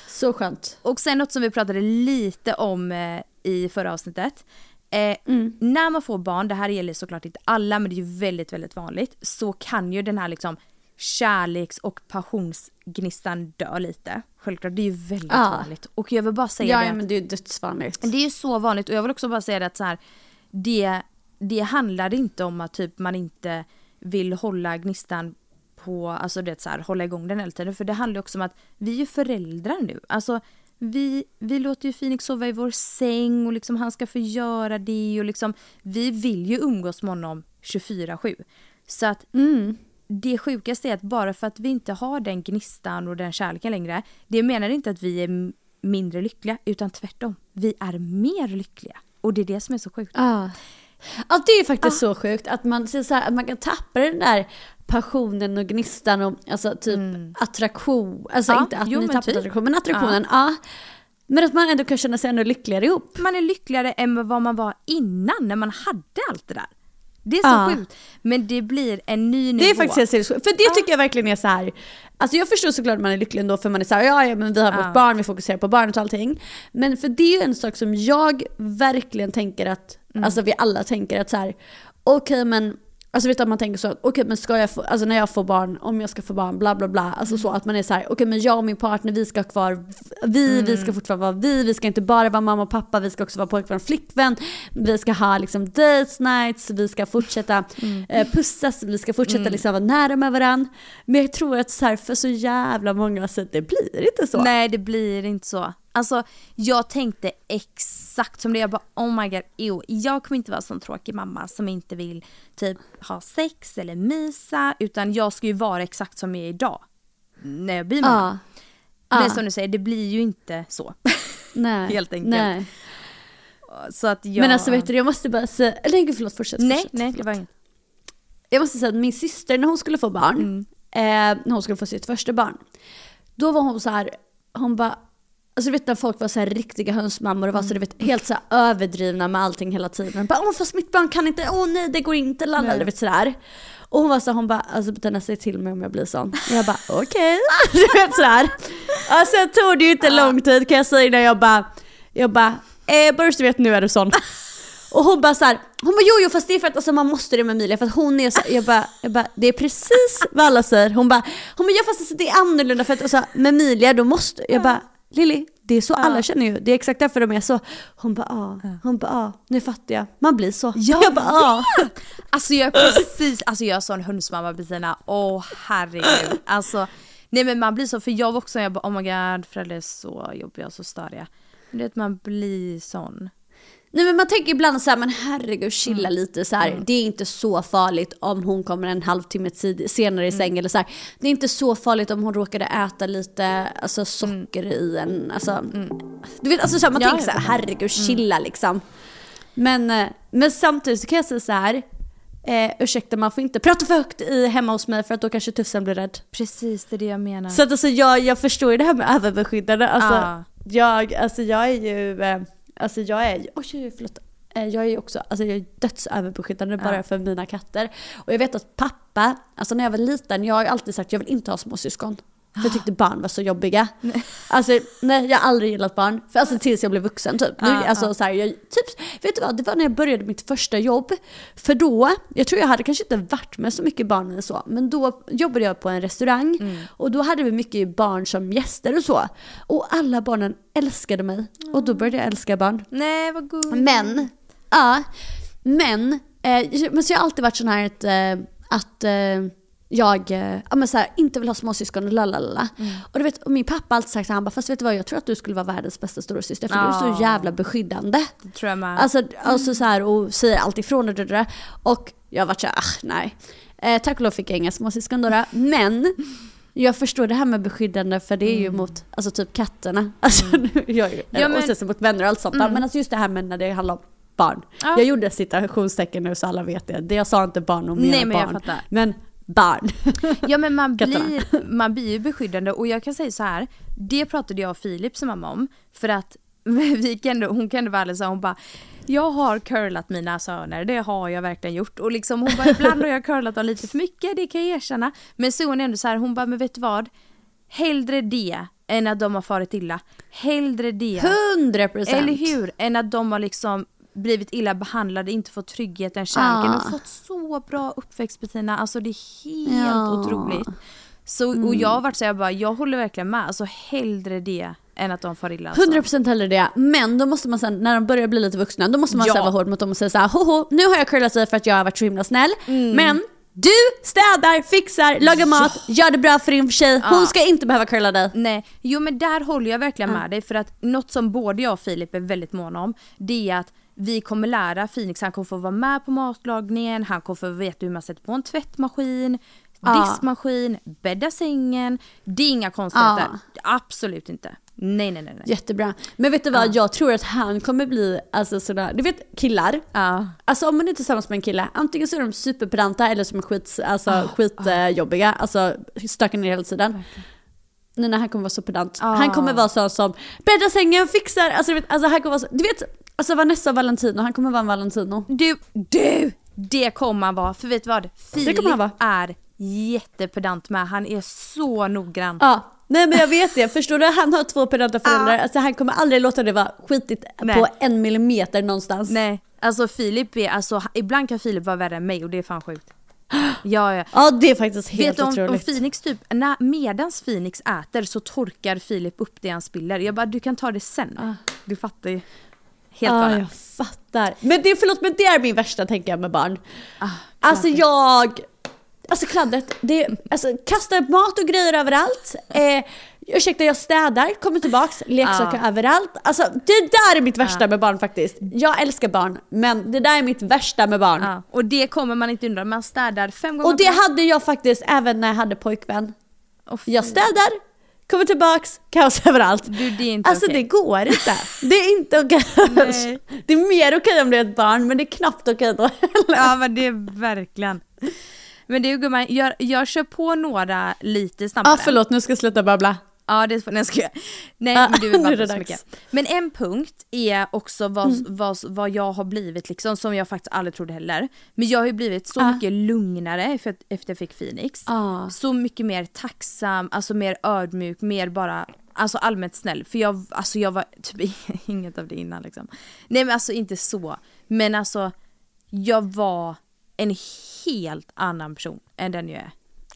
Så skönt. Och sen något som vi pratade lite om eh, i förra avsnittet. Eh, Mm. När man får barn, det här gäller såklart inte alla men det är ju väldigt väldigt vanligt, så kan ju den här liksom kärleks och passionsgnistan dö lite. Självklart, det är ju väldigt Ja. vanligt. Och jag vill bara säga Ja, det. ja men det är ju dödsvanligt. Det är ju så vanligt och jag vill också bara säga det att så här, det, det handlar inte om att typ man inte vill hålla gnistan på, alltså det så här, hålla igång den hela tiden. För det handlar också om att vi är ju föräldrar nu. Alltså vi, vi låter ju Phoenix sova i vår säng och liksom han ska få göra det och liksom vi vill ju umgås med honom 24-7. Så att det sjukaste är att bara för att vi inte har den gnistan och den kärleken längre, det menar inte att vi är mindre lyckliga, utan tvärtom. Vi är mer lyckliga. Och det är det som är så sjukt. Ja. Ja det är ju faktiskt så sjukt att man, så här, att man kan tappa den där passionen och gnistan och alltså typ attraktion. Alltså Ja, inte att jo, ni tappat typ. attraktion men attraktionen, ja. Men att man ändå kan känna sig ännu lyckligare ihop. Man är lyckligare än vad man var innan, när man hade allt det där. Det är så Ja. sjukt. Men det blir en ny nivå. Det är faktiskt helt sinnessjukt. För det tycker jag verkligen är så här. Alltså jag förstår såklart att man är lycklig ändå för man är så här, ja, ja men vi har Ja. vårt barn, vi fokuserar på barnet och allting. Men för det är ju en sak som jag verkligen tänker att, Mm. alltså vi alla tänker att så här, okej men Alltså vet du att man tänker så, okej men ska jag få, alltså när jag får barn, om jag ska få barn, bla bla bla. Alltså så att man är så här, okej men jag och min partner vi ska ha kvar vi, vi ska fortfarande vara vi, vi ska inte bara vara mamma och pappa, vi ska också vara pojkvän och flickvän. Vi ska ha liksom date nights, vi ska fortsätta eh, pussas, vi ska fortsätta liksom vara nära med varandra. Men jag tror att så här, för så jävla många så det blir inte så. Nej det blir inte så. Alltså jag tänkte exakt som det, jag bara oh my god, ew. jag kommer inte vara en sån tråkig mamma som inte vill typ ha sex eller mysa utan jag ska ju vara exakt som jag är idag. När jag blir mamma. Ja. Men Ja. som du säger, det blir ju inte så. Nej. Helt enkelt. Nej. Så att jag... Men alltså vet du, jag måste bara säga, nej gud, förlåt fortsätt. Nej, fortsätt, nej det var inget. Jag måste säga att min syster när hon skulle få barn, Mm. eh, när hon skulle få sitt första barn, då var hon så här, hon bara, alltså du vet när folk var så här riktiga hönsmammor och var så du vet helt så här överdrivna med allting hela tiden. Bara, åh fast mitt barn kan inte, åh nej det går inte, lalla, du vet sådär. Och hon var så hon bara, alltså Bettina säg till mig om jag blir sån. Och jag bara okej, du vet sådär. Och sen tog det ju inte lång tid kan jag säga när jag bara, jag bara, eh, bara du vet nu är du sån. Och hon bara så här, hon bara jo jo fast det är för att alltså, man måste det med Emilia för att hon är så jag bara, jag bara det är precis vad alla säger. Hon bara, hon bara ja fast alltså, det är annorlunda för att alltså, med Emilia då måste, jag bara Lilly det är så alla känner ju, det är exakt därför de är så. Hon bara ja, hon bara ja, nu fattar jag, man blir så. jag bara ja. Alltså jag är precis, alltså jag är sån hönsmamma Bettina, åh herregud. Alltså, nej men man blir så, för jag var också, jag bara oh my god föräldrar är så jobbiga och så störiga. Men du vet man blir sån. Nej men man tänker ibland så här, men herregud chilla lite så här. Det är inte så farligt om hon kommer en halvtimme tid, senare i säng eller så här. Det är inte så farligt om hon råkade äta lite alltså, socker i en, alltså. Du vet alltså så här, man Ja, tänker så här, ja. herregud chilla liksom. Men, eh, men samtidigt så kan jag säga så här. Eh, ursäkta man får inte prata för högt i, hemma hos mig för att då kanske tusen blir rädd. Precis, det är det jag menar. Så att alltså jag, jag förstår ju det här med överbeskyddande. Alltså, Ja. jag, alltså jag är ju, eh, alltså jag är, oj förlåt. Eh, Jag är också, alltså jag är dödsöverbeskyddande bara för mina katter. Och jag vet att pappa, alltså när jag var liten, jag har alltid sagt att jag vill inte ha småsyskon. För jag tyckte barn var så jobbiga. Alltså nej, jag har aldrig gillat barn. För, alltså tills jag blev vuxen typ. Nu, Ja, alltså, så här, jag, typ. Vet du vad, det var när jag började mitt första jobb. För då, jag tror jag hade kanske inte varit med så mycket barn eller så. Men då jobbade jag på en restaurang. Och då hade vi mycket barn som gäster och så. Och alla barnen älskade mig. Och då började jag älska barn. Nej vad gulligt. Men, ja, men, eh, men så jag har alltid varit sån här att, eh, att eh, jag eh, ja, men så här, inte vill ha småsyskon och lalala. Och du vet, och min pappa har alltid sagt så här, han bara, fast vet du vad, jag tror att du skulle vara världens bästa storasyster för du är så jävla beskyddande. Det tror jag med. Alltså, alltså så här, och säger allt ifrån och det där. Och jag har varit såhär, ah, nej. Eh, tack och lov fick jag inga småsyskon då. Men jag förstår det här med beskyddande för det är ju mot alltså typ katterna. Alltså nu jag Ja, men- och sen mot vänner och allt sånt där. Men alltså just det här med när det handlar om barn. Ja. Jag gjorde citationstecken nu så alla vet det. jag sa inte barn och menar Nej, men barn. Men barn. Ja men man blir, man blir ju beskyddande och jag kan säga så här. det pratade jag och Filip som mamma om. För att vi kan, hon kan vara ärlig säga, hon bara jag har curlat mina söner, det har jag verkligen gjort. Och liksom hon bara ibland har jag curlat dem lite för mycket, det kan jag erkänna. Men så är hon ändå så här, hon bara men vet du vad? Hellre det än att de har farit illa. Hellre det. 100 procent. Eller hur? Än att de har liksom blivit illa behandlade, inte fått tryggheten, kärleken. Ah. De har fått så bra uppväxt Bettina, alltså det är helt Ja. Mm. otroligt. Så, Och jag har varit så jag bara, jag håller verkligen med. Alltså hellre det än att de far illa. Alltså. 100% hellre det. Men då måste man sen, när de börjar bli lite vuxna, då måste man Ja. ja. vara hård mot dem och säga såhär, hoho, nu har jag curlat dig för att jag har varit så himla snäll. Mm. Men du städar, fixar, lagar mat, gör det bra för din tjej. Hon Ja. ska inte behöva curla dig. Nej, jo men där håller jag verkligen med dig för att något som både jag och Filip är väldigt måna om det är att vi kommer lära Phoenix, han kommer få vara med på matlagningen, han kommer få veta hur man sätter på en tvättmaskin, Ja. diskmaskin, bädda sängen. Det är inga konstigheter. Ja. Absolut inte. Nej nej nej. nej. Jättebra. Men vet du vad, jag tror att han kommer bli alltså sådär, du vet killar. Ja. Alltså om man är tillsammans med en kille, antingen så är de superpedanta eller så är skit, alltså, skitjobbiga, alltså stökar ner hela tiden. Nina han kommer vara så pedant. Ah. Han kommer vara sån som bäddar sängen, fixar, alltså, du vet, alltså han kommer vara så, du vet, alltså Vanessa och Valentino, han kommer vara en Valentino. Du, du! Det kommer han vara. För vet du vad? Filip kommer han vara. är jättepedant med. Han är så noggrann. Ja, nej men jag vet det. Förstår du? Han har två pedanta föräldrar. Alltså han kommer aldrig låta det vara skitigt Nej. på en millimeter någonstans. Nej, alltså Filip är, alltså ibland kan Filip vara värre än mig och det är fan sjukt. Ja, ja. Ja det är faktiskt helt Vet du om, om otroligt. Phoenix typ, när, medans Phoenix äter så torkar Filip upp det han spiller. Jag bara, du kan ta det sen. Du fattar ju. Helt galen. jag fattar. Men det, förlåt, men det är min värsta tänker jag med barn. Ah, alltså jag... Alltså kladdret, det alltså kastar mat och grejer överallt. Eh, ursäkta jag städar, kommer tillbaks, leksaker Ja. överallt. Alltså det där är mitt värsta med barn faktiskt. Jag älskar barn, men det där är mitt värsta med barn. Ja. Och det kommer man inte undan. Man städar fem gånger Och det hade jag faktiskt även när jag hade pojkvän. Fy. Jag städar, kommer tillbaks, kaos överallt. Du, det är inte Alltså okej. det går inte. Det är inte okej. Det är mer okej om det är ett barn, men det är knappt okej då heller. Ja men det är verkligen. Men du gumman, jag, jag kör på några lite snabbare. Ah, förlåt, nu ska jag sluta babbla. Ja det får nej, jag skojar. Nej Ah, men du är bara så mycket. Men en punkt är också vad, Mm. vad, vad jag har blivit liksom, som jag faktiskt aldrig trodde heller. Men jag har ju blivit så Ah. mycket lugnare efter, efter jag fick Phoenix. Ah. Så mycket mer tacksam, alltså mer ödmjuk, mer bara Alltså allmänt snäll, för jag, alltså jag var typ inget av det innan liksom. Nej men alltså inte så. Men alltså, jag var en helt annan person än den jag är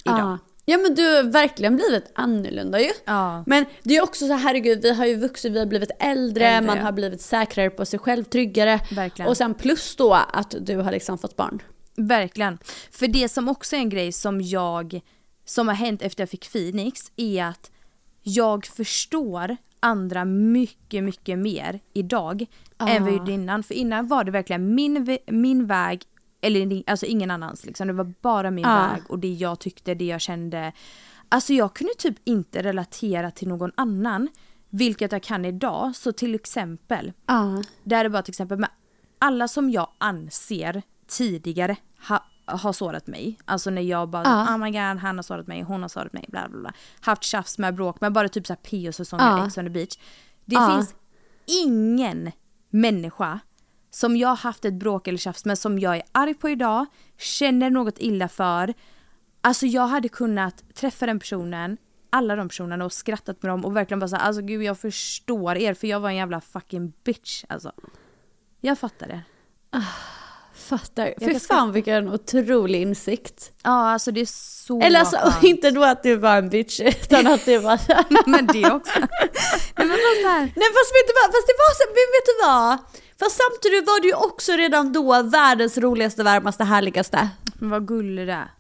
idag. Ja. men du har verkligen blivit annorlunda ju. Ja. Men det är också så herregud, vi har ju vuxit, vi har blivit äldre, Äldre, man ja. har blivit säkrare på sig själv, tryggare. Verkligen. Och sen plus då att du har liksom fått barn. Verkligen. För det som också är en grej som jag, som har hänt efter jag fick Phoenix är att jag förstår andra mycket, mycket mer idag än vad jag gjorde innan. För innan var det verkligen min, min väg, eller alltså ingen annans liksom. Det var bara min Ja. väg och det jag tyckte, det jag kände. Alltså jag kunde typ inte relatera till någon annan. Vilket jag kan idag. Så till exempel, det här är bara ett exempel, men alla som jag anser tidigare ha, har sårat mig. Alltså när jag bara, Ja. oh my god, han har sårat mig, hon har sårat mig, bla bla bla. Haft tjafs med bråk med bara typ såhär PO-säsonger, Ja. Ex on the beach. Det finns ingen människa som jag har haft ett bråk eller tjafs med som jag är arg på idag, känner något illa för. Alltså jag hade kunnat träffa den personen, alla de personerna och skrattat med dem och verkligen bara såhär, alltså gud jag förstår er för jag var en jävla fucking bitch alltså. Jag fattar det. Fattar. Jag Fy fan vilken otrolig insikt. Ja alltså det är så Eller alltså skönt. inte då att du var en bitch utan att du var Men det också. Nej men bara så här. Nej fast vet du vad, fast det var så, men vet du vad? Fast samtidigt var du ju också redan då världens roligaste, varmaste, härligaste. Men vad gullig du är.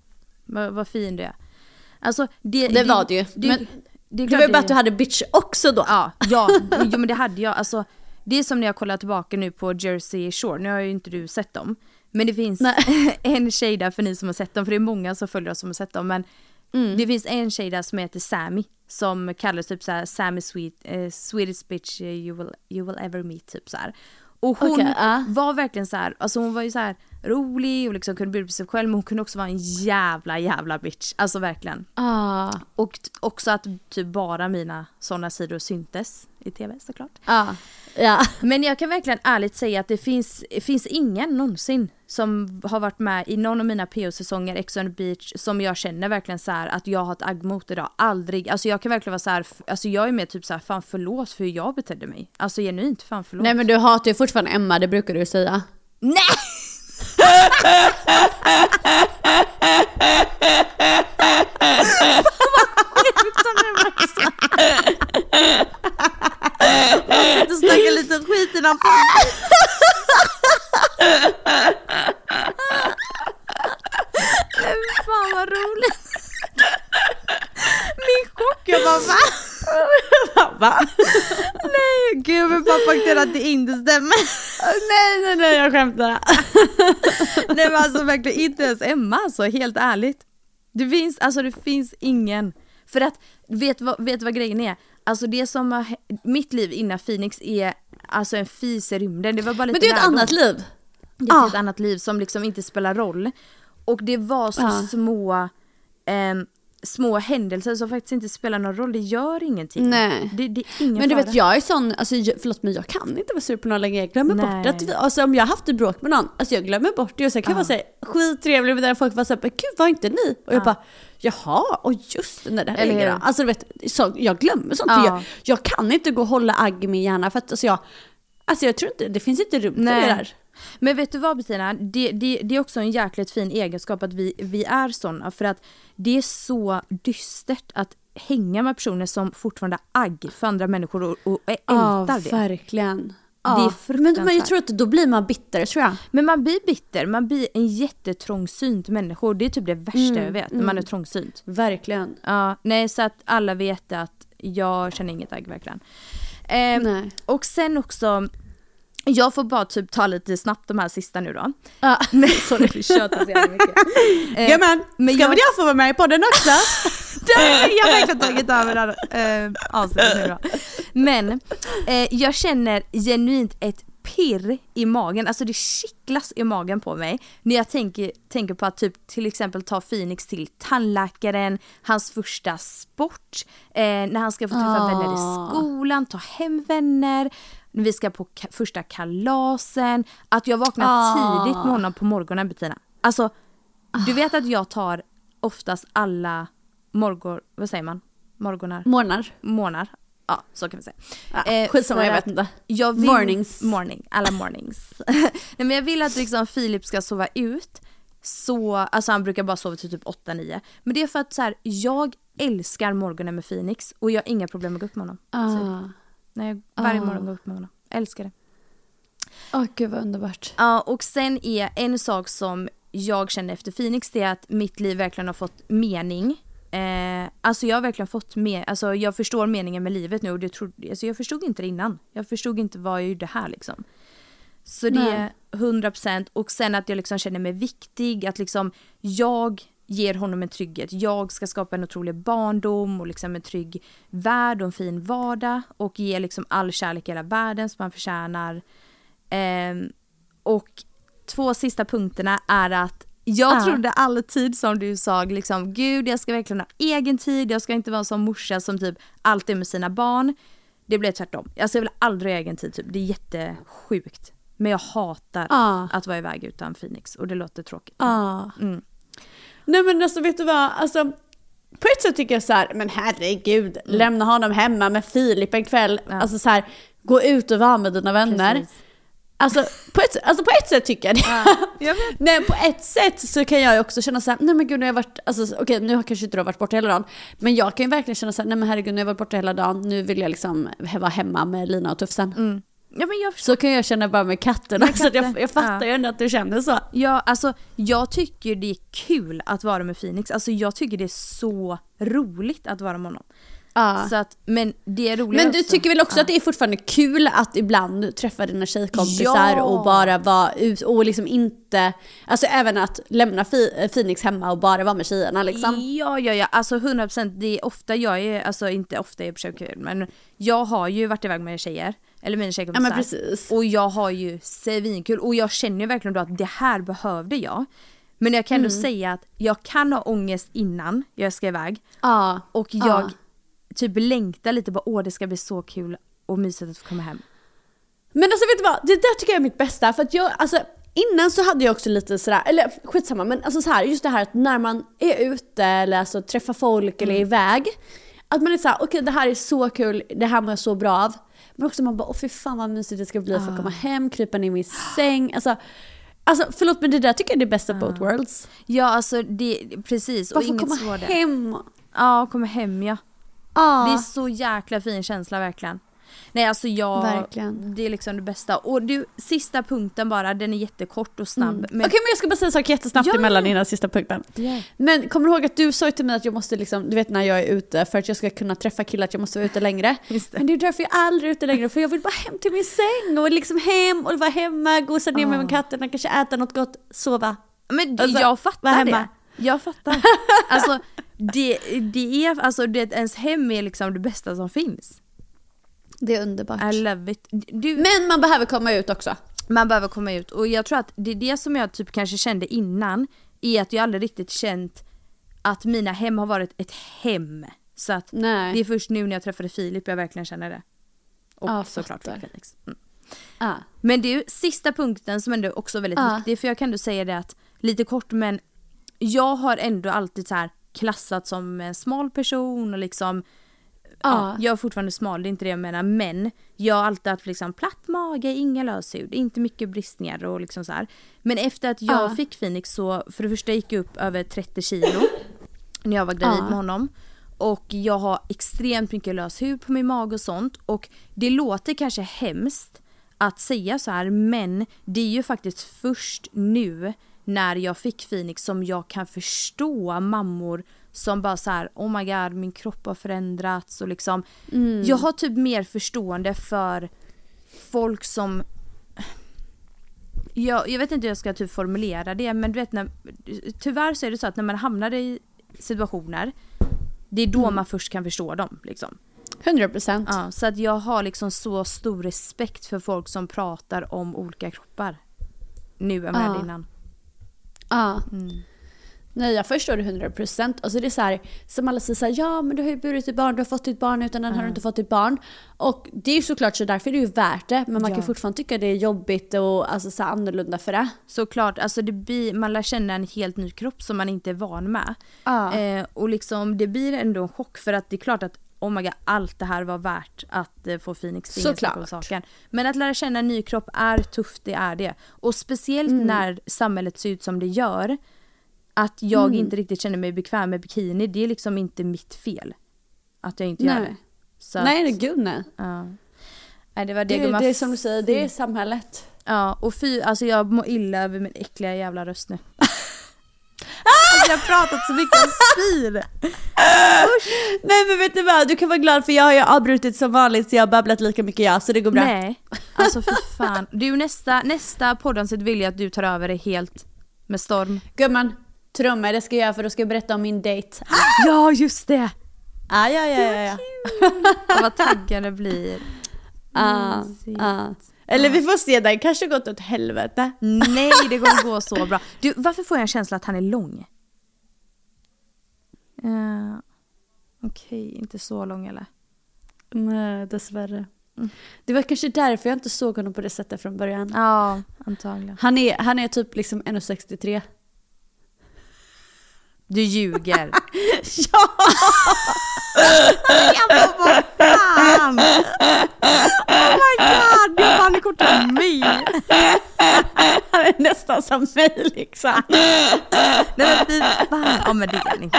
Vad, vad fin du är. Alltså det, Det var det ju, Det, men det, Det var ju bara att du hade bitch också då. Ja, ja, jo, men det hade jag. Alltså, det är som när jag kollar tillbaka nu på Jersey Shore, nu har ju inte du sett dem. Men det finns Nej. en tjej där för ni som har sett dem, för det är många som följer oss som har sett dem. Men Mm. det finns en tjej där som heter Sammy, som kallas typ såhär Sammy Sweet, eh, sweetest bitch eh, you will, you will ever meet typ så här. Och hon ja. var verkligen så här, alltså hon var ju så här rolig och liksom kunde bjuda på sig själv men hon kunde också vara en jävla jävla bitch. Alltså verkligen. Ah, Och också att typ bara mina sådana sidor syntes i tv såklart. ah, ja. Men jag kan verkligen ärligt säga att det finns, det finns ingen någonsin som har varit med i någon av mina PO-säsonger, Ex on the beach, som jag känner verkligen så här att jag har ett agg mot idag. Aldrig. Alltså jag kan verkligen vara så här, alltså jag är mer typ så här, fan förlåt för hur jag betedde mig. Alltså genuint, fan förlåt. Nej men du hatar ju fortfarande Emma, det brukar du säga. Nej! Jag sitter och snackar lite skit i den Men fan vad roligt. Min chock, jag bara va? Va? Nej gud jag vill bara poängtera att det inte stämmer. nej nej nej jag skämtar. Nej men alltså verkligen inte ens Emma alltså, helt ärligt. Det finns, alltså det finns ingen. För att, vet vad, vet vad grejen är? Alltså det som har, mitt liv innan Phoenix är alltså en fis i rymden. Det var bara lite Men det är ett lärdom. annat liv. Det är ett Ah. helt annat liv som liksom inte spelar roll. Och det var så Ja. små, ehm, små händelser som faktiskt inte spelar någon roll. Det gör ingenting. Nej. Det, det är ingen Men du fara. vet jag är sån, alltså, jag- förlåt men jag kan inte vara sur på någon längre. Jag glömmer Nej. bort att vi, alltså, om jag har haft ett bråk med någon, alltså jag glömmer bort det och sen kan jag vara såhär skittrevlig med den folk var såhär, gud var inte ni? Och jag bara, jaha, och just det, det här Eller grejen. Alltså du vet, så, jag glömmer sånt. Ja. Jag, jag kan inte gå och hålla agg i min hjärna för att alltså, jag, alltså jag tror inte, det finns inte rum för det där. Men vet du vad Bettina, det, det, det är också en jäkligt fin egenskap att vi, vi är sådana för att det är så dystert att hänga med personer som fortfarande agg för andra människor och, och ältar Ja, det. verkligen. Det är Ja. Men, men jag tror att då blir man bitter tror jag. Men man blir bitter, man blir en jättetrångsynt människa och det är typ det värsta Mm, jag vet, när man är trångsynt. Verkligen. Ja, nej så att alla vet att jag känner inget agg verkligen. Nej. och sen också, jag får bara typ ta lite snabbt de här sista nu då. Ja. Sorry vi tjötar så jävla mycket. Eh, Jajamän, men ska jag- väl jag få vara med i podden också? jag har verkligen tagit över det här äh, avsnittet nu då. Men eh, jag känner genuint ett pirr i magen, alltså det kittlas i magen på mig när jag tänker, tänker på att typ till exempel ta Phoenix till tandläkaren, hans första sport, eh, när han ska få träffa Ah. vänner i skolan, ta hem vänner, vi ska på ka- första kalasen, att jag vaknar Ah. tidigt med honom på morgonen Bettina. Alltså, du vet att jag tar oftast alla morgor, vad säger man? Morgonar? Månar. Morgnar. Ja, så kan vi säga. Ja, Eh, skitsamma, för jag vet inte. Jag vill, Mornings. Morning, alla mornings. Nej men jag vill att liksom Filip ska sova ut. Så, alltså han brukar bara sova till typ 8-9. Men det är för att så här, jag älskar morgonen med Phoenix och jag har inga problem med att gå upp med honom. Ah. Nej, jag varje Ah. morgon går upp med honom. Älskar det. Åh gud vad underbart. Ja, och sen är en sak som jag känner efter Phoenix det är att mitt liv verkligen har fått mening. Eh, alltså jag har verkligen fått med, alltså jag förstår meningen med livet nu och det trodde, alltså jag förstod inte det innan. Jag förstod inte vad jag gjorde här liksom. Så det Nej. är 100% och sen att jag liksom känner mig viktig, att liksom jag ger honom en trygghet. Jag ska skapa en otrolig barndom och liksom en trygg värld och en fin vardag och ge liksom all kärlek i hela världen som han förtjänar. Ehm, och två sista punkterna är att jag Ah. trodde alltid som du sa, liksom gud jag ska verkligen ha egen tid, jag ska inte vara en sån morsa som typ alltid är med sina barn. Det blev tvärtom. Alltså jag vill aldrig ha egen tid typ, det är jättesjukt. Men jag hatar Ah. att vara iväg utan Phoenix och det låter tråkigt. Ah. Mm. Nej men alltså vet du vad, alltså på ett sätt tycker jag så här, men herregud, lämna honom hemma med Filip en kväll. Mm. Ja. Alltså så här, gå ut och vara med dina vänner. Precis. Alltså på, ett, alltså på ett sätt tycker jag det. nej på ett sätt så kan jag ju också känna så här, nej men gud nu har jag varit, alltså okej nu har kanske inte du varit borta hela dagen. Men jag kan ju verkligen känna så här, nej men herregud nu har jag varit borta hela dagen, nu vill jag liksom vara hemma med Lina och Tufsen. Mm. Ja men jag. Så kan jag känna bara med katterna. Med Så att jag, katter, jag fattar ja. ju ändå att du känner så. Ja, alltså jag tycker det är kul att vara med Phoenix. Alltså jag tycker det är så roligt att vara med honom. Ja. Så att, men det är roligt Men du också. tycker väl också Ja. att det är fortfarande kul att ibland träffa dina tjejkompisar Ja. och bara vara ut och liksom inte, alltså även att lämna Phoenix hemma och bara vara med tjejerna liksom. Ja, ja, ja, alltså 100% det är ofta jag är, alltså inte ofta jag försöker men jag har ju varit iväg med tjejer, eller mina Ja tjejkompisar. men precis. Och jag har ju svinkul och jag känner ju verkligen då att det här behövde jag. Men jag kan ändå Mm. säga att jag kan ha ångest innan jag ska iväg Ja. och jag Ja. typ längtar lite på åh det ska bli så kul och mysigt att få komma hem. Men alltså vet du vad, det där tycker jag är mitt bästa för att jag, alltså innan så hade jag också lite sådär, eller skitsamma men alltså så här, just det här att när man är ute eller alltså träffar folk eller är iväg, att man är såhär, okej det här är så kul, det här mår jag så bra av. Men också man bara, åh fy fan vad mysigt det ska bli för att komma hem, krypa ner i min säng. Alltså, alltså förlåt men det där tycker jag är det bästa of both worlds. Ja alltså det, precis och Bara få inget komma svårare. hem. Ja, komma hem ja. Ja. Det är så jäkla fin känsla verkligen. Nej alltså jag, Verkligen. det är liksom det bästa. Och du, sista punkten bara, den är jättekort och snabb. Men, Okej men jag ska bara säga en sak jättesnabbt Ja, emellan innan sista punkten. Ja. Men kommer du ihåg att du sa till mig att jag måste liksom, du vet när jag är ute för att jag ska kunna träffa killar att jag måste vara ute längre. Det. Men det är därför jag aldrig är ute längre för jag vill bara hem till min säng och liksom hem och vara hemma, gosa ner med Ah. med katterna, kanske äta något gott, sova. Men Alltså, jag fattar det. Jag fattar. alltså det, det är, alltså det, ens hem är liksom det bästa som finns. Det är underbart. I love it. Du, Men man behöver komma ut också. Man behöver komma ut och jag tror att det är det som jag typ kanske kände innan är att jag aldrig riktigt känt att mina hem har varit ett hem. Så att Nej. det är först nu när jag träffade Filip jag verkligen känner det. Och Ja, såklart. Felix. Mm. Ja. Men du, sista punkten som ändå också är väldigt Ja. viktig för jag kan ändå säga det att lite kort men jag har ändå alltid så här klassat som en smal person och liksom Ja, jag är fortfarande smal, det är inte det jag menar. Men jag har alltid haft liksom platt mage, inga löshud, inte mycket bristningar och liksom så här. Men efter att jag Ja. fick Phoenix så, för det första gick jag upp över 30 kilo när jag var gravid Ja. med honom. Och jag har extremt mycket lös hud på min mage och sånt. Och det låter kanske hemskt att säga så här men det är ju faktiskt först nu när jag fick Phoenix som jag kan förstå mammor som bara så här oh my god min kropp har förändrats och liksom jag har typ mer förstående för folk som jag, jag vet inte hur jag ska typ formulera det men du vet när, tyvärr så är det så att när man hamnar i situationer det är då man först kan förstå dem liksom. 100 procent. Ja, så att jag har liksom så stor respekt för folk som pratar om olika kroppar. Nu än vad jag hade innan. Ja. Mm. Nej jag förstår det 100 procent. Alltså det är så här, som alla säger så här, ja men du har ju burit ditt barn, du har fått ditt barn utan den har du inte fått ditt barn. Och det är ju såklart så därför är det ju värt det. Men man Ja. kan fortfarande tycka det är jobbigt och alltså, så här, annorlunda för det. Såklart, alltså det blir, man lär känna en helt ny kropp som man inte är van med. Ja. Eh, och liksom det blir ändå en chock för att det är klart att oh my God, allt det här var värt att eh, få Phoenix det om saken. Men att lära känna en ny kropp är tufft, det är det. Och speciellt Mm. när samhället ser ut som det gör. Att jag Mm. inte riktigt känner mig bekväm med bikini, det är liksom inte mitt fel. Att jag inte gör Nej. det. Så Nej, nej gud nej. ja. Nej, det var det, Det, det är som du säger, det är samhället. Ja, och fy, alltså jag mår illa över min äckliga jävla röst nu. alltså jag har pratat så mycket om spyr. Nej men vet du vad, du kan vara glad för jag har ju avbrutit som vanligt så jag har babblat lika mycket jag så det går bra. Nej, alltså fy fan. Du nästa, nästa poddavsnitt vill jag att du tar över det helt med storm. Gumman, mig det ska jag göra för då ska jag berätta om min dejt. Ja just det! Ah, ja, ja, ja, ja. Och vad taggad det blir. Ah, ah. Eller vi får se, den kanske gått åt helvete. Nej det kommer gå så bra. Du, varför får jag en känsla att han är lång? Uh, Okej, inte så lång eller? Nej, dessvärre. Det var kanske därför jag inte såg honom på det sättet från början. Ja, antagligen. Han är, han är typ liksom 1,63. Du ljuger. Ja! Jag bara, vad fan! Oh my god, han är kortare än mig! Han är nästan som mig liksom. Nej men fy fan. Ja men det är han inte.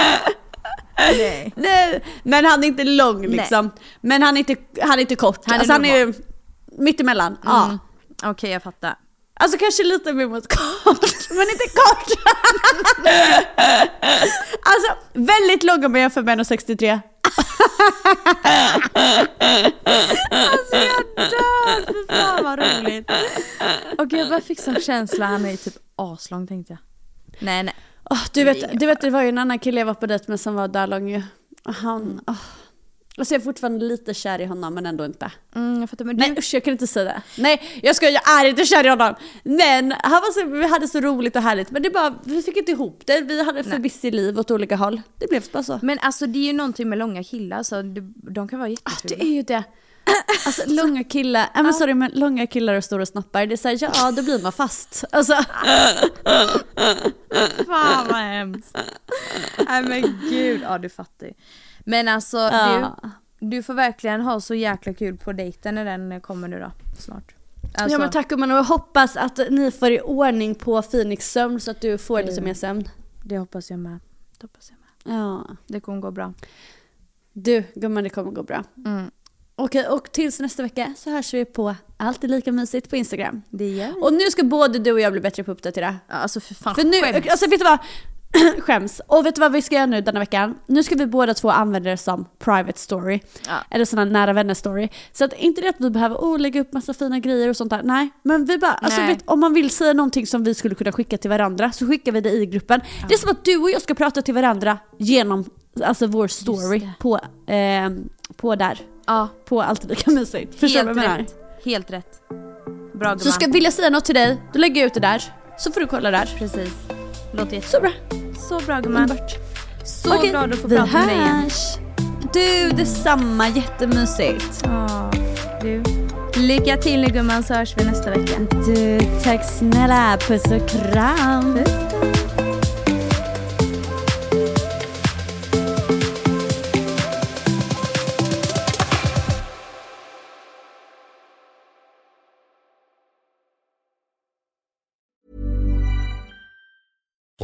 Nej. Nej, men han är inte lång liksom. Men han är inte, han är inte kort. Han är alltså, han är mittemellan. Ja. Mm. Okej jag fattar. Alltså kanske lite mer mot kort, men inte kort. alltså väldigt lång om jag jämför med 1,63. Alltså jag dör, fy fan vad roligt. Okej jag bara fick sån känsla, han är typ aslång tänkte jag. Nej nej. Åh, du, vet, du vet, det var ju en annan kille jag var på dejt med som var där lång ju. Och Han, åh. Alltså jag är fortfarande lite kär i honom men ändå inte. Mm, jag fattar men du, Nej usch jag kan inte säga det. Nej jag ska jag är inte kär i honom. Men han var så, vi hade så roligt och härligt men det bara, vi fick inte ihop det. Vi hade för busy liv åt olika håll. Det blev bara så. men alltså det är ju någonting med långa killar så de kan vara Ah, jättetrevliga. det är ju det. Alltså långa killar, ja men sorry men långa killar och stora snoppar, det är såhär, ja då blir man fast. Alltså, Fan vad hemskt. Nej men gud, ja du fattar ju. Men alltså Ja. du, du får verkligen ha så jäkla kul på dejten när den kommer nu då, snart. Alltså, ja men tack gumman och jag hoppas att ni får i ordning på Phoenix sömn så att du får lite mer sömn. Det hoppas jag med. Det hoppas jag med. Ja. Det kommer gå bra. Du gumman det kommer gå bra. Mm. Okej och tills nästa vecka så hörs vi på Alltid Lika Mysigt på Instagram. Det gör vi. Och nu ska både du och jag bli bättre på att uppdatera. Ja, Alltså för fan För nu, skäms. alltså vet du vad? Skäms. Och vet du vad vi ska göra nu denna veckan? Nu ska vi båda två använda det som private story. Ja. Eller här nära vänner story. Så att inte det att vi behöver oh, lägga upp massa fina grejer och sånt där. Nej, men vi bara, alltså vet, om man vill säga någonting som vi skulle kunna skicka till varandra så skickar vi det i gruppen. Det är som att du och jag ska prata till varandra genom alltså vår story på, eh, på där. Ja, På Alltid Lika Mysigt. Förstår du vad jag menar? Helt rätt. Bra gumman. Så ska vill jag säga något till dig, då lägger jag ut det där. Så får du kolla där. Precis. Låter jätte... Så bra. Så bra gumman. Underbart. Så Okej, glad att få prata med dig igen. hörs. Du, detsamma. Jättemysigt. Ja, du. Lycka till nu gumman så hörs vi nästa vecka. Du, tack snälla. Puss och kram. Puss.